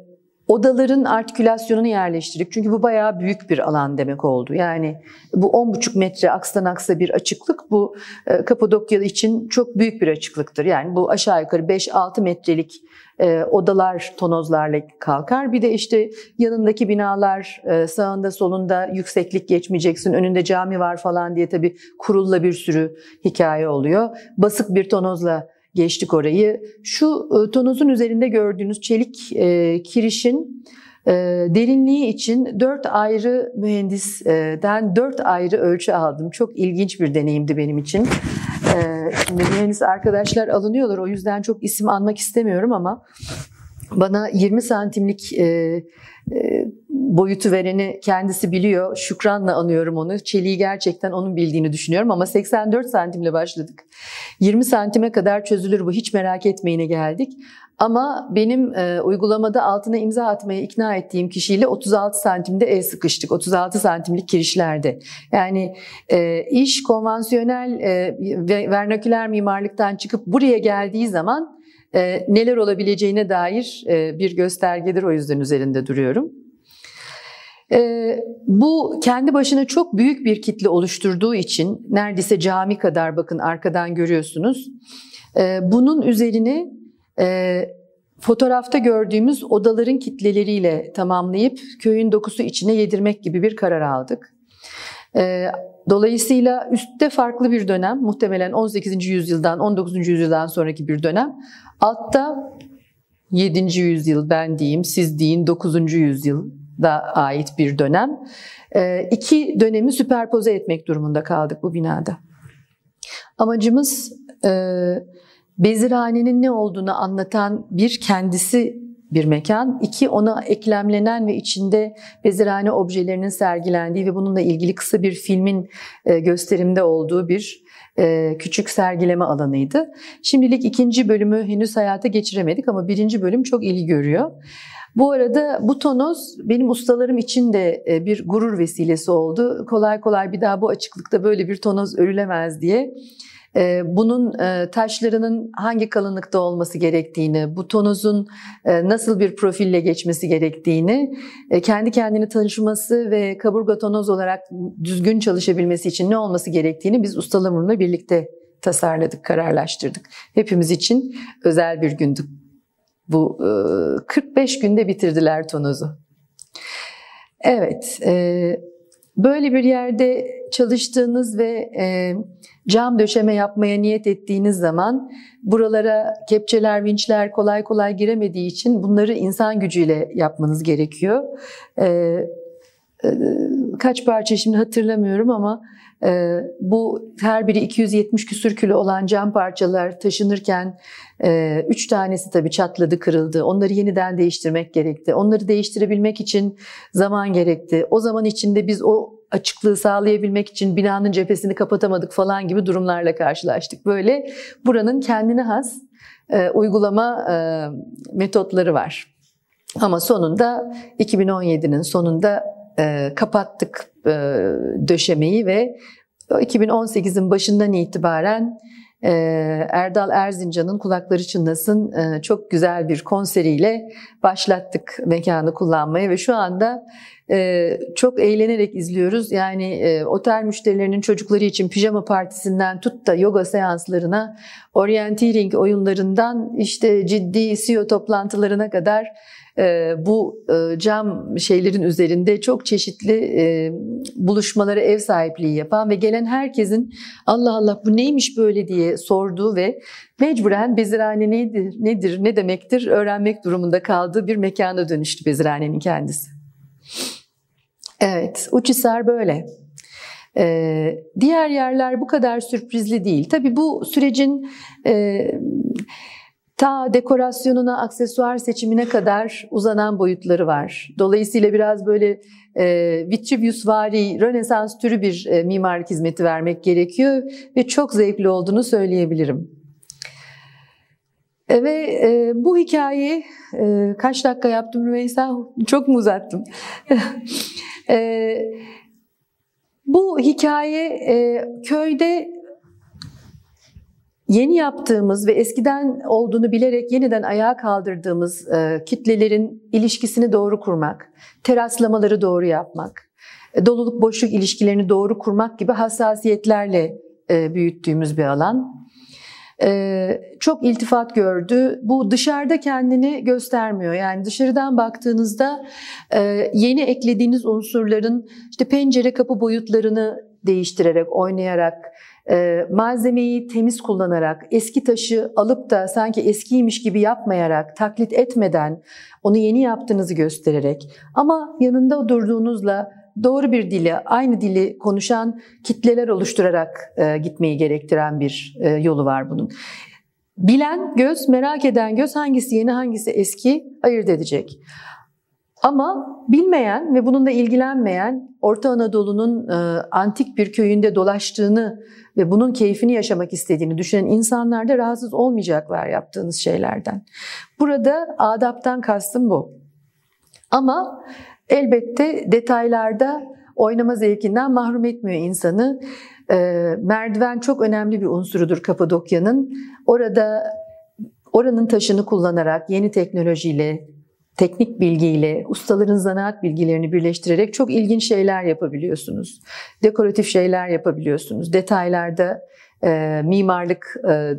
odaların artikülasyonunu yerleştirdik. Çünkü bu bayağı büyük bir alan demek oldu. Yani bu 10,5 metre akstan aksa bir açıklık bu e, Kapadokya için çok büyük bir açıklıktır. Yani bu aşağı yukarı 5-6 metrelik e, odalar tonozlarla kalkar. Bir de işte yanındaki binalar e, sağında solunda yükseklik geçmeyeceksin, önünde cami var falan diye tabii kurulla bir sürü hikaye oluyor. Basık bir tonozla geçtik orayı. Şu e, tonozun üzerinde gördüğünüz çelik e, kirişin e, derinliği için dört ayrı mühendisten dört ayrı ölçü aldım. Çok ilginç bir deneyimdi benim için. E, şimdi mühendis arkadaşlar alınıyorlar o yüzden çok isim anmak istemiyorum ama bana 20 santimlik e, e, boyutu vereni kendisi biliyor. Şükranla anıyorum onu. Çeliği gerçekten onun bildiğini düşünüyorum ama 84 santimle başladık. 20 santime kadar çözülür bu hiç merak etmeyine geldik. Ama benim e, uygulamada altına imza atmaya ikna ettiğim kişiyle 36 santimde el sıkıştık. 36 santimlik kirişlerde. Yani e, iş konvansiyonel e, vernaküler mimarlıktan çıkıp buraya geldiği zaman e, neler olabileceğine dair e, bir göstergedir. O yüzden üzerinde duruyorum. Ee, bu kendi başına çok büyük bir kitle oluşturduğu için neredeyse cami kadar bakın arkadan görüyorsunuz. Ee, bunun üzerine e, fotoğrafta gördüğümüz odaların kitleleriyle tamamlayıp köyün dokusu içine yedirmek gibi bir karar aldık. Ee, dolayısıyla üstte farklı bir dönem, muhtemelen 18. yüzyıldan 19. yüzyıldan sonraki bir dönem. Altta 7. yüzyıl ben diyeyim, siz deyin 9. yüzyılda ait bir dönem. Ee, iki dönemi süperpoze etmek durumunda kaldık bu binada. Amacımız e, Bezirhanenin ne olduğunu anlatan bir kendisi bir mekan. İki ona eklemlenen ve içinde bezirhane objelerinin sergilendiği ve bununla ilgili kısa bir filmin e, gösterimde olduğu bir e, küçük sergileme alanıydı. Şimdilik ikinci bölümü henüz hayata geçiremedik ama birinci bölüm çok ilgi görüyor. Bu arada bu tonoz benim ustalarım için de e, bir gurur vesilesi oldu. Kolay kolay bir daha bu açıklıkta böyle bir tonoz örülemez diye bunun e, taşlarının hangi kalınlıkta olması gerektiğini, bu tonozun e, nasıl bir profille geçmesi gerektiğini, e, kendi kendini tanışması ve kaburga tonoz olarak düzgün çalışabilmesi için ne olması gerektiğini biz ustalarımla birlikte tasarladık, kararlaştırdık. Hepimiz için özel bir gündü. Bu 45 günde bitirdiler tonozu. Evet, böyle bir yerde çalıştığınız ve cam döşeme yapmaya niyet ettiğiniz zaman buralara kepçeler, vinçler kolay kolay giremediği için bunları insan gücüyle yapmanız gerekiyor. Ee, e, kaç parça şimdi hatırlamıyorum ama e, bu her biri 270 küsür kilo olan cam parçalar taşınırken e, üç tanesi tabii çatladı, kırıldı. Onları yeniden değiştirmek gerekti. Onları değiştirebilmek için zaman gerekti. O zaman içinde biz o açıklığı sağlayabilmek için binanın cephesini kapatamadık falan gibi durumlarla karşılaştık. Böyle buranın kendine has e, uygulama e, metotları var. Ama sonunda 2017'nin sonunda e, kapattık döşemeyi ve 2018'in başından itibaren e, Erdal Erzincan'ın Kulakları Çınlasın e, çok güzel bir konseriyle başlattık mekanı kullanmaya ve şu anda e, çok eğlenerek izliyoruz. Yani e, otel müşterilerinin çocukları için pijama partisinden tut da yoga seanslarına, orienteering oyunlarından işte ciddi CEO toplantılarına kadar e, bu e, cam şeylerin üzerinde çok çeşitli e, buluşmalara ev sahipliği yapan ve gelen herkesin Allah Allah bu neymiş böyle diye sorduğu ve mecburen bezirhane nedir, nedir, ne demektir öğrenmek durumunda kaldığı bir mekana dönüştü bezirhanenin kendisi. Evet, Uçhisar böyle. Ee, diğer yerler bu kadar sürprizli değil. Tabii bu sürecin e, ta dekorasyonuna, aksesuar seçimine kadar uzanan boyutları var. Dolayısıyla biraz böyle e, Vitruviusvari, Rönesans türü bir e, mimarlık hizmeti vermek gerekiyor ve çok zevkli olduğunu söyleyebilirim. E, ve e, bu hikayeyi e, kaç dakika yaptım Rümeysa? Çok mu uzattım? [LAUGHS] e, bu hikaye e, köyde yeni yaptığımız ve eskiden olduğunu bilerek yeniden ayağa kaldırdığımız e, kitlelerin ilişkisini doğru kurmak, teraslamaları doğru yapmak, e, doluluk boşluk ilişkilerini doğru kurmak gibi hassasiyetlerle e, büyüttüğümüz bir alan. E, çok iltifat gördü. Bu dışarıda kendini göstermiyor. Yani dışarıdan baktığınızda e, yeni eklediğiniz unsurların işte pencere kapı boyutlarını değiştirerek, oynayarak, e, malzemeyi temiz kullanarak, eski taşı alıp da sanki eskiymiş gibi yapmayarak, taklit etmeden, onu yeni yaptığınızı göstererek ama yanında durduğunuzla doğru bir dili, aynı dili konuşan kitleler oluşturarak e, gitmeyi gerektiren bir e, yolu var bunun. Bilen göz, merak eden göz hangisi yeni hangisi eski ayırt edecek. Ama bilmeyen ve bununla ilgilenmeyen Orta Anadolu'nun e, antik bir köyünde dolaştığını ve bunun keyfini yaşamak istediğini düşünen insanlar da rahatsız olmayacaklar yaptığınız şeylerden. Burada adaptan kastım bu. Ama elbette detaylarda oynama zevkinden mahrum etmiyor insanı. E, merdiven çok önemli bir unsurudur Kapadokya'nın. Orada oranın taşını kullanarak yeni teknolojiyle teknik bilgiyle ustaların zanaat bilgilerini birleştirerek çok ilginç şeyler yapabiliyorsunuz. Dekoratif şeyler yapabiliyorsunuz. Detaylarda e, mimarlık, e,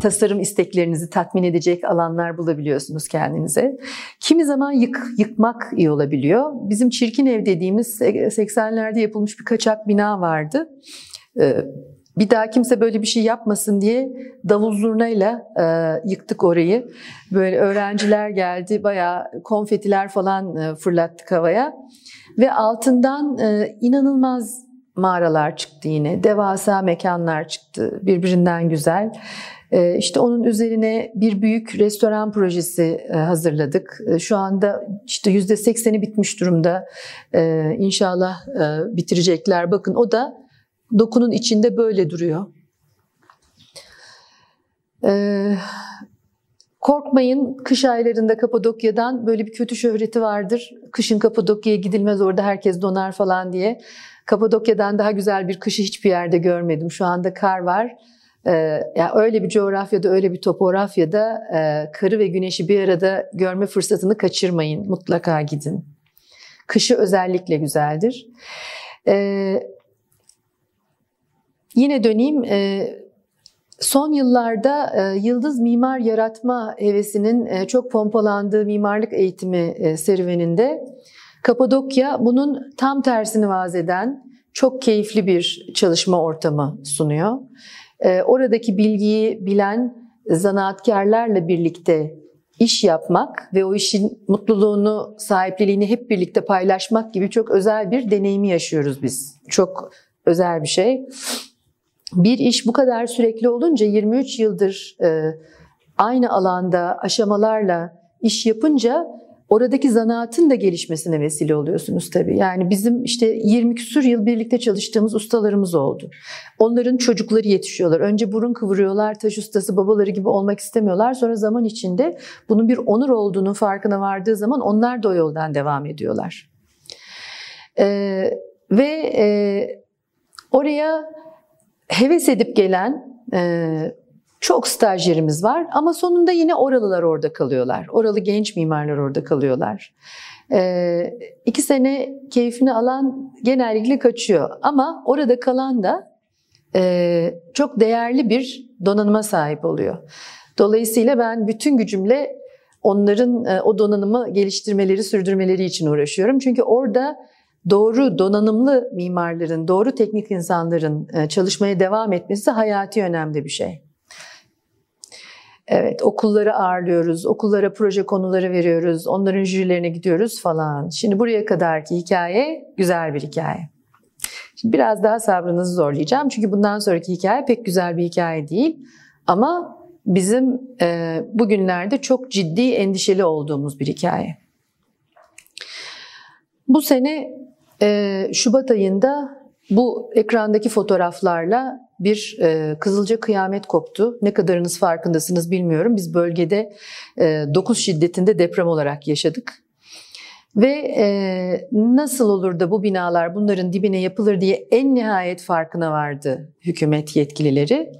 tasarım isteklerinizi tatmin edecek alanlar bulabiliyorsunuz kendinize. Kimi zaman yık, yıkmak iyi olabiliyor. Bizim çirkin ev dediğimiz 80'lerde yapılmış bir kaçak bina vardı. E, bir daha kimse böyle bir şey yapmasın diye davul zurnayla e, yıktık orayı. Böyle öğrenciler geldi, bayağı konfetiler falan e, fırlattık havaya. Ve altından e, inanılmaz mağaralar çıktı yine. Devasa mekanlar çıktı, birbirinden güzel. E, işte onun üzerine bir büyük restoran projesi e, hazırladık. E, şu anda işte yüzde sekseni bitmiş durumda. E, inşallah e, bitirecekler. Bakın o da dokunun içinde böyle duruyor. Ee, korkmayın kış aylarında Kapadokya'dan böyle bir kötü şöhreti vardır. Kışın Kapadokya'ya gidilmez orada herkes donar falan diye. Kapadokya'dan daha güzel bir kışı hiçbir yerde görmedim. Şu anda kar var. Ee, yani öyle bir coğrafyada, öyle bir topografyada e, karı ve güneşi bir arada görme fırsatını kaçırmayın. Mutlaka gidin. Kışı özellikle güzeldir. Ee, Yine döneyim. E, son yıllarda e, yıldız mimar yaratma hevesinin e, çok pompalandığı mimarlık eğitimi serüveninde Kapadokya bunun tam tersini vaz eden çok keyifli bir çalışma ortamı sunuyor. Oradaki bilgiyi bilen zanaatkarlarla birlikte iş yapmak ve o işin mutluluğunu, sahipliliğini hep birlikte paylaşmak gibi çok özel bir deneyimi yaşıyoruz biz. Çok özel bir şey bir iş bu kadar sürekli olunca 23 yıldır e, aynı alanda aşamalarla iş yapınca oradaki zanaatın da gelişmesine vesile oluyorsunuz tabii. Yani bizim işte 20 küsur yıl birlikte çalıştığımız ustalarımız oldu. Onların çocukları yetişiyorlar. Önce burun kıvırıyorlar, taş ustası babaları gibi olmak istemiyorlar. Sonra zaman içinde bunun bir onur olduğunu farkına vardığı zaman onlar da o yoldan devam ediyorlar. Ee, ve e, oraya heves edip gelen e, çok stajyerimiz var ama sonunda yine oralılar orada kalıyorlar. Oralı genç mimarlar orada kalıyorlar. E, iki sene keyfini alan genellikle kaçıyor ama orada kalan da e, çok değerli bir donanıma sahip oluyor. Dolayısıyla ben bütün gücümle onların e, o donanımı geliştirmeleri, sürdürmeleri için uğraşıyorum. Çünkü orada doğru donanımlı mimarların, doğru teknik insanların e, çalışmaya devam etmesi hayati önemli bir şey. Evet, okulları ağırlıyoruz, okullara proje konuları veriyoruz, onların jürilerine gidiyoruz falan. Şimdi buraya kadarki hikaye güzel bir hikaye. Şimdi biraz daha sabrınızı zorlayacağım çünkü bundan sonraki hikaye pek güzel bir hikaye değil. Ama bizim e, bugünlerde çok ciddi endişeli olduğumuz bir hikaye. Bu sene ee, Şubat ayında bu ekrandaki fotoğraflarla bir e, Kızılca kıyamet koptu. Ne kadarınız farkındasınız bilmiyorum. Biz bölgede e, 9 şiddetinde deprem olarak yaşadık. Ve e, nasıl olur da bu binalar bunların dibine yapılır diye en nihayet farkına vardı hükümet yetkilileri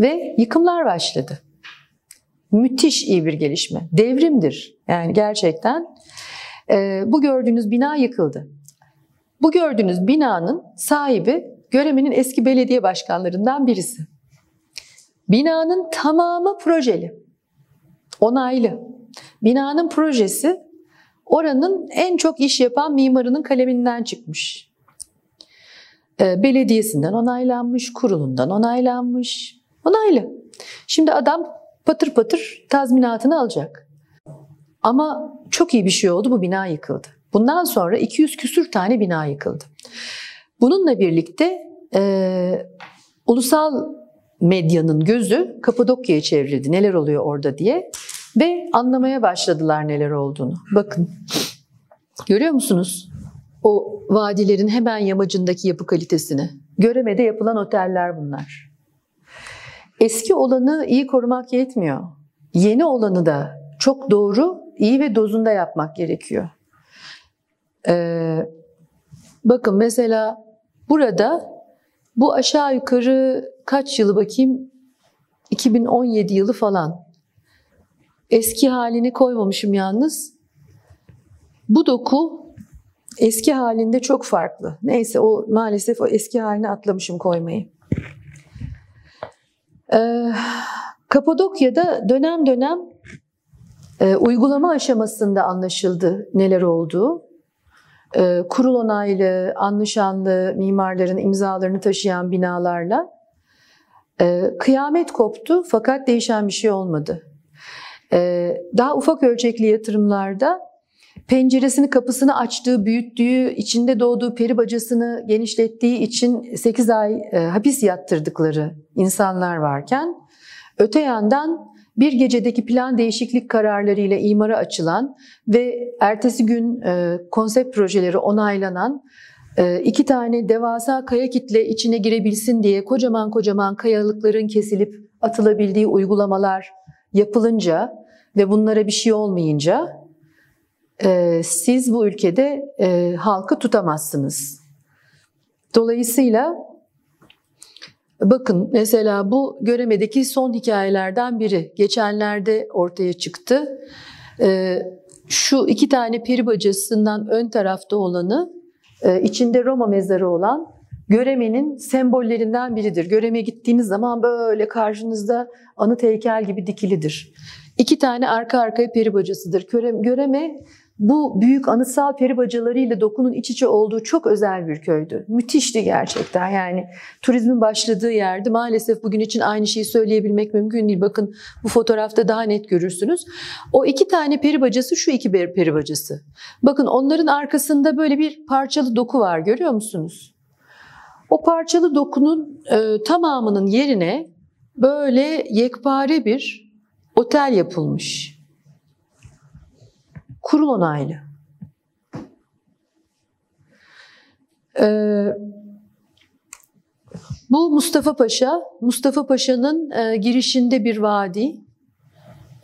ve yıkımlar başladı. Müthiş iyi bir gelişme. Devrimdir yani gerçekten. E, bu gördüğünüz bina yıkıldı. Bu gördüğünüz binanın sahibi Göreme'nin eski belediye başkanlarından birisi. Binanın tamamı projeli, onaylı. Binanın projesi oranın en çok iş yapan mimarının kaleminden çıkmış. Ee, belediyesinden onaylanmış, kurulundan onaylanmış. Onaylı. Şimdi adam patır patır tazminatını alacak. Ama çok iyi bir şey oldu bu bina yıkıldı. Bundan sonra 200 küsür tane bina yıkıldı. Bununla birlikte e, ulusal medyanın gözü Kapadokya'ya çevrildi. Neler oluyor orada diye ve anlamaya başladılar neler olduğunu. Bakın görüyor musunuz? O vadilerin hemen yamacındaki yapı kalitesini. Göremede yapılan oteller bunlar. Eski olanı iyi korumak yetmiyor. Yeni olanı da çok doğru, iyi ve dozunda yapmak gerekiyor. Ee, bakın mesela burada bu aşağı yukarı kaç yılı bakayım? 2017 yılı falan. Eski halini koymamışım yalnız. Bu doku eski halinde çok farklı. Neyse o maalesef o eski haline atlamışım koymayı. Ee, Kapadokya'da dönem dönem e, uygulama aşamasında anlaşıldı neler olduğu. E, kurul onaylı, anlaşanlı mimarların imzalarını taşıyan binalarla e, kıyamet koptu fakat değişen bir şey olmadı. E, daha ufak ölçekli yatırımlarda penceresini kapısını açtığı, büyüttüğü, içinde doğduğu peri bacasını genişlettiği için 8 ay hapis yattırdıkları insanlar varken öte yandan bir gecedeki plan değişiklik kararlarıyla imara açılan ve ertesi gün e, konsept projeleri onaylanan e, iki tane devasa kaya kitle içine girebilsin diye kocaman kocaman kayalıkların kesilip atılabildiği uygulamalar yapılınca ve bunlara bir şey olmayınca e, siz bu ülkede halkı tutamazsınız. Dolayısıyla bakın mesela bu Göreme'deki son hikayelerden biri. Geçenlerde ortaya çıktı. E, şu iki tane peri bacasından ön tarafta olanı e, içinde Roma mezarı olan Göreme'nin sembollerinden biridir. Göreme gittiğiniz zaman böyle karşınızda anıt heykel gibi dikilidir. İki tane arka arkaya peri bacasıdır. Göreme bu büyük anıtsal peri bacalarıyla dokunun iç içe olduğu çok özel bir köydü. Müthişti gerçekten yani turizmin başladığı yerde maalesef bugün için aynı şeyi söyleyebilmek mümkün değil. Bakın bu fotoğrafta daha net görürsünüz. O iki tane peri bacası şu iki peri bacası. Bakın onların arkasında böyle bir parçalı doku var görüyor musunuz? O parçalı dokunun e, tamamının yerine böyle yekpare bir otel yapılmış kurul onaylı. Ee, bu Mustafa Paşa, Mustafa Paşa'nın e, girişinde bir vadi,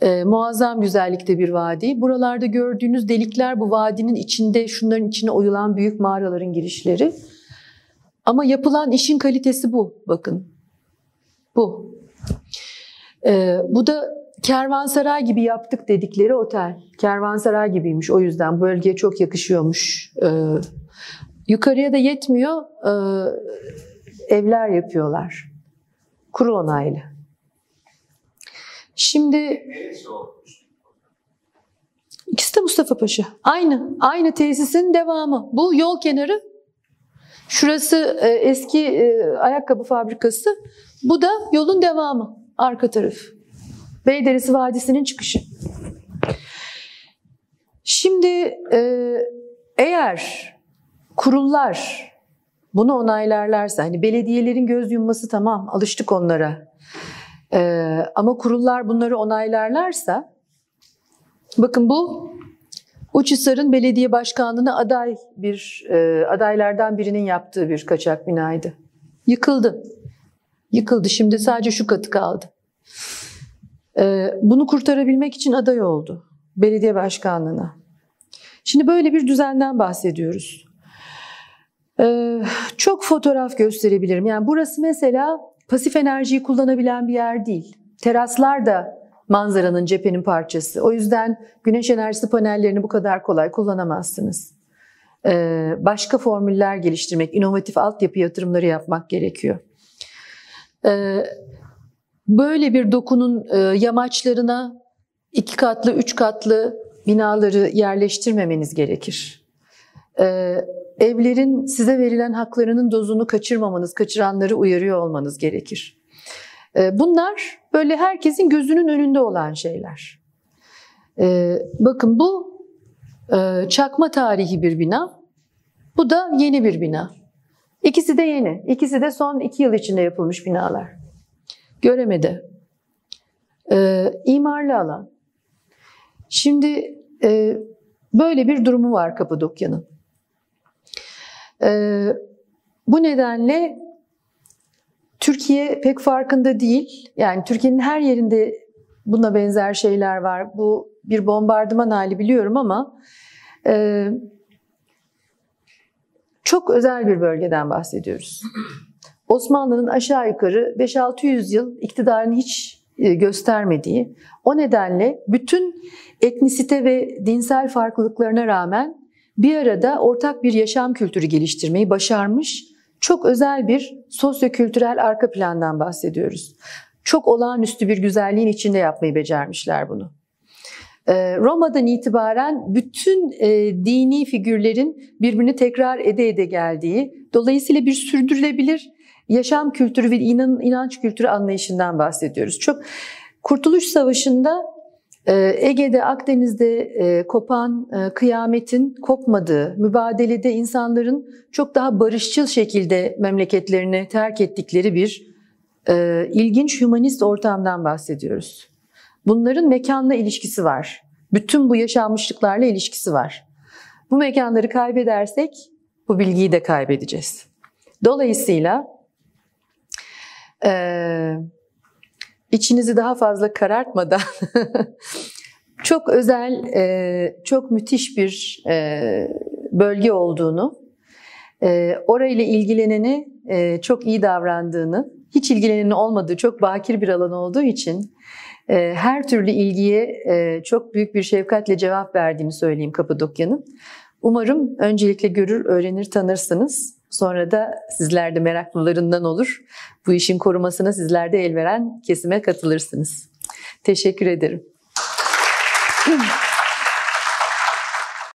e, muazzam güzellikte bir vadi. Buralarda gördüğünüz delikler bu vadinin içinde, şunların içine oyulan büyük mağaraların girişleri. Ama yapılan işin kalitesi bu, bakın. Bu. E, bu da kervansaray gibi yaptık dedikleri otel. Kervansaray gibiymiş o yüzden bölgeye çok yakışıyormuş. Ee, yukarıya da yetmiyor e, evler yapıyorlar. Kurul onaylı. Şimdi ikisi de Mustafa Paşa. Aynı, aynı tesisin devamı. Bu yol kenarı. Şurası e, eski e, ayakkabı fabrikası. Bu da yolun devamı. Arka tarafı. Beyderesi Vadisi'nin çıkışı. Şimdi e, eğer kurullar bunu onaylarlarsa, hani belediyelerin göz yumması tamam, alıştık onlara. E, ama kurullar bunları onaylarlarsa, bakın bu Uçhisar'ın belediye başkanlığına aday bir e, adaylardan birinin yaptığı bir kaçak binaydı. Yıkıldı. Yıkıldı. Şimdi sadece şu katı kaldı. Ee, bunu kurtarabilmek için aday oldu belediye başkanlığına. Şimdi böyle bir düzenden bahsediyoruz. Ee, çok fotoğraf gösterebilirim. Yani burası mesela pasif enerjiyi kullanabilen bir yer değil. Teraslar da manzaranın cephenin parçası. O yüzden güneş enerjisi panellerini bu kadar kolay kullanamazsınız. Ee, başka formüller geliştirmek, inovatif altyapı yatırımları yapmak gerekiyor böyle bir dokunun e, yamaçlarına iki katlı, üç katlı binaları yerleştirmemeniz gerekir. E, evlerin size verilen haklarının dozunu kaçırmamanız, kaçıranları uyarıyor olmanız gerekir. E, bunlar böyle herkesin gözünün önünde olan şeyler. Bakın bu çakma tarihi bir bina, bu da yeni bir bina. İkisi de yeni, ikisi de son iki yıl içinde yapılmış binalar göremedi. Ee, imarlı alan. Şimdi e, böyle bir durumu var Kapadokya'nın. Ee, bu nedenle Türkiye pek farkında değil. Yani Türkiye'nin her yerinde buna benzer şeyler var. Bu bir bombardıman hali biliyorum ama e, çok özel bir bölgeden bahsediyoruz. Osmanlı'nın aşağı yukarı 5-600 yıl iktidarını hiç e, göstermediği. O nedenle bütün etnisite ve dinsel farklılıklarına rağmen bir arada ortak bir yaşam kültürü geliştirmeyi başarmış çok özel bir sosyokültürel arka plandan bahsediyoruz. Çok olağanüstü bir güzelliğin içinde yapmayı becermişler bunu. Ee, Roma'dan itibaren bütün e, dini figürlerin birbirini tekrar ede ede geldiği, dolayısıyla bir sürdürülebilir yaşam kültürü ve inan, inanç kültürü anlayışından bahsediyoruz. Çok Kurtuluş Savaşı'nda e, Ege'de, Akdeniz'de e, kopan kıyametin kopmadığı, mübadelede insanların çok daha barışçıl şekilde memleketlerini terk ettikleri bir ilginç hümanist ortamdan bahsediyoruz. Bunların mekanla ilişkisi var. Bütün bu yaşanmışlıklarla ilişkisi var. Bu mekanları kaybedersek bu bilgiyi de kaybedeceğiz. Dolayısıyla e, içinizi daha fazla karartmadan [LAUGHS] çok özel, e, çok müthiş bir e, bölge olduğunu, e, orayla ilgileneni e, çok iyi davrandığını, hiç ilgilenenin olmadığı çok bakir bir alan olduğu için ee, her türlü ilgiye e, çok büyük bir şefkatle cevap verdiğini söyleyeyim Kapadokya'nın. Umarım öncelikle görür, öğrenir, tanırsınız. Sonra da sizler de meraklılarından olur. Bu işin korumasına sizler de el veren kesime katılırsınız. Teşekkür ederim.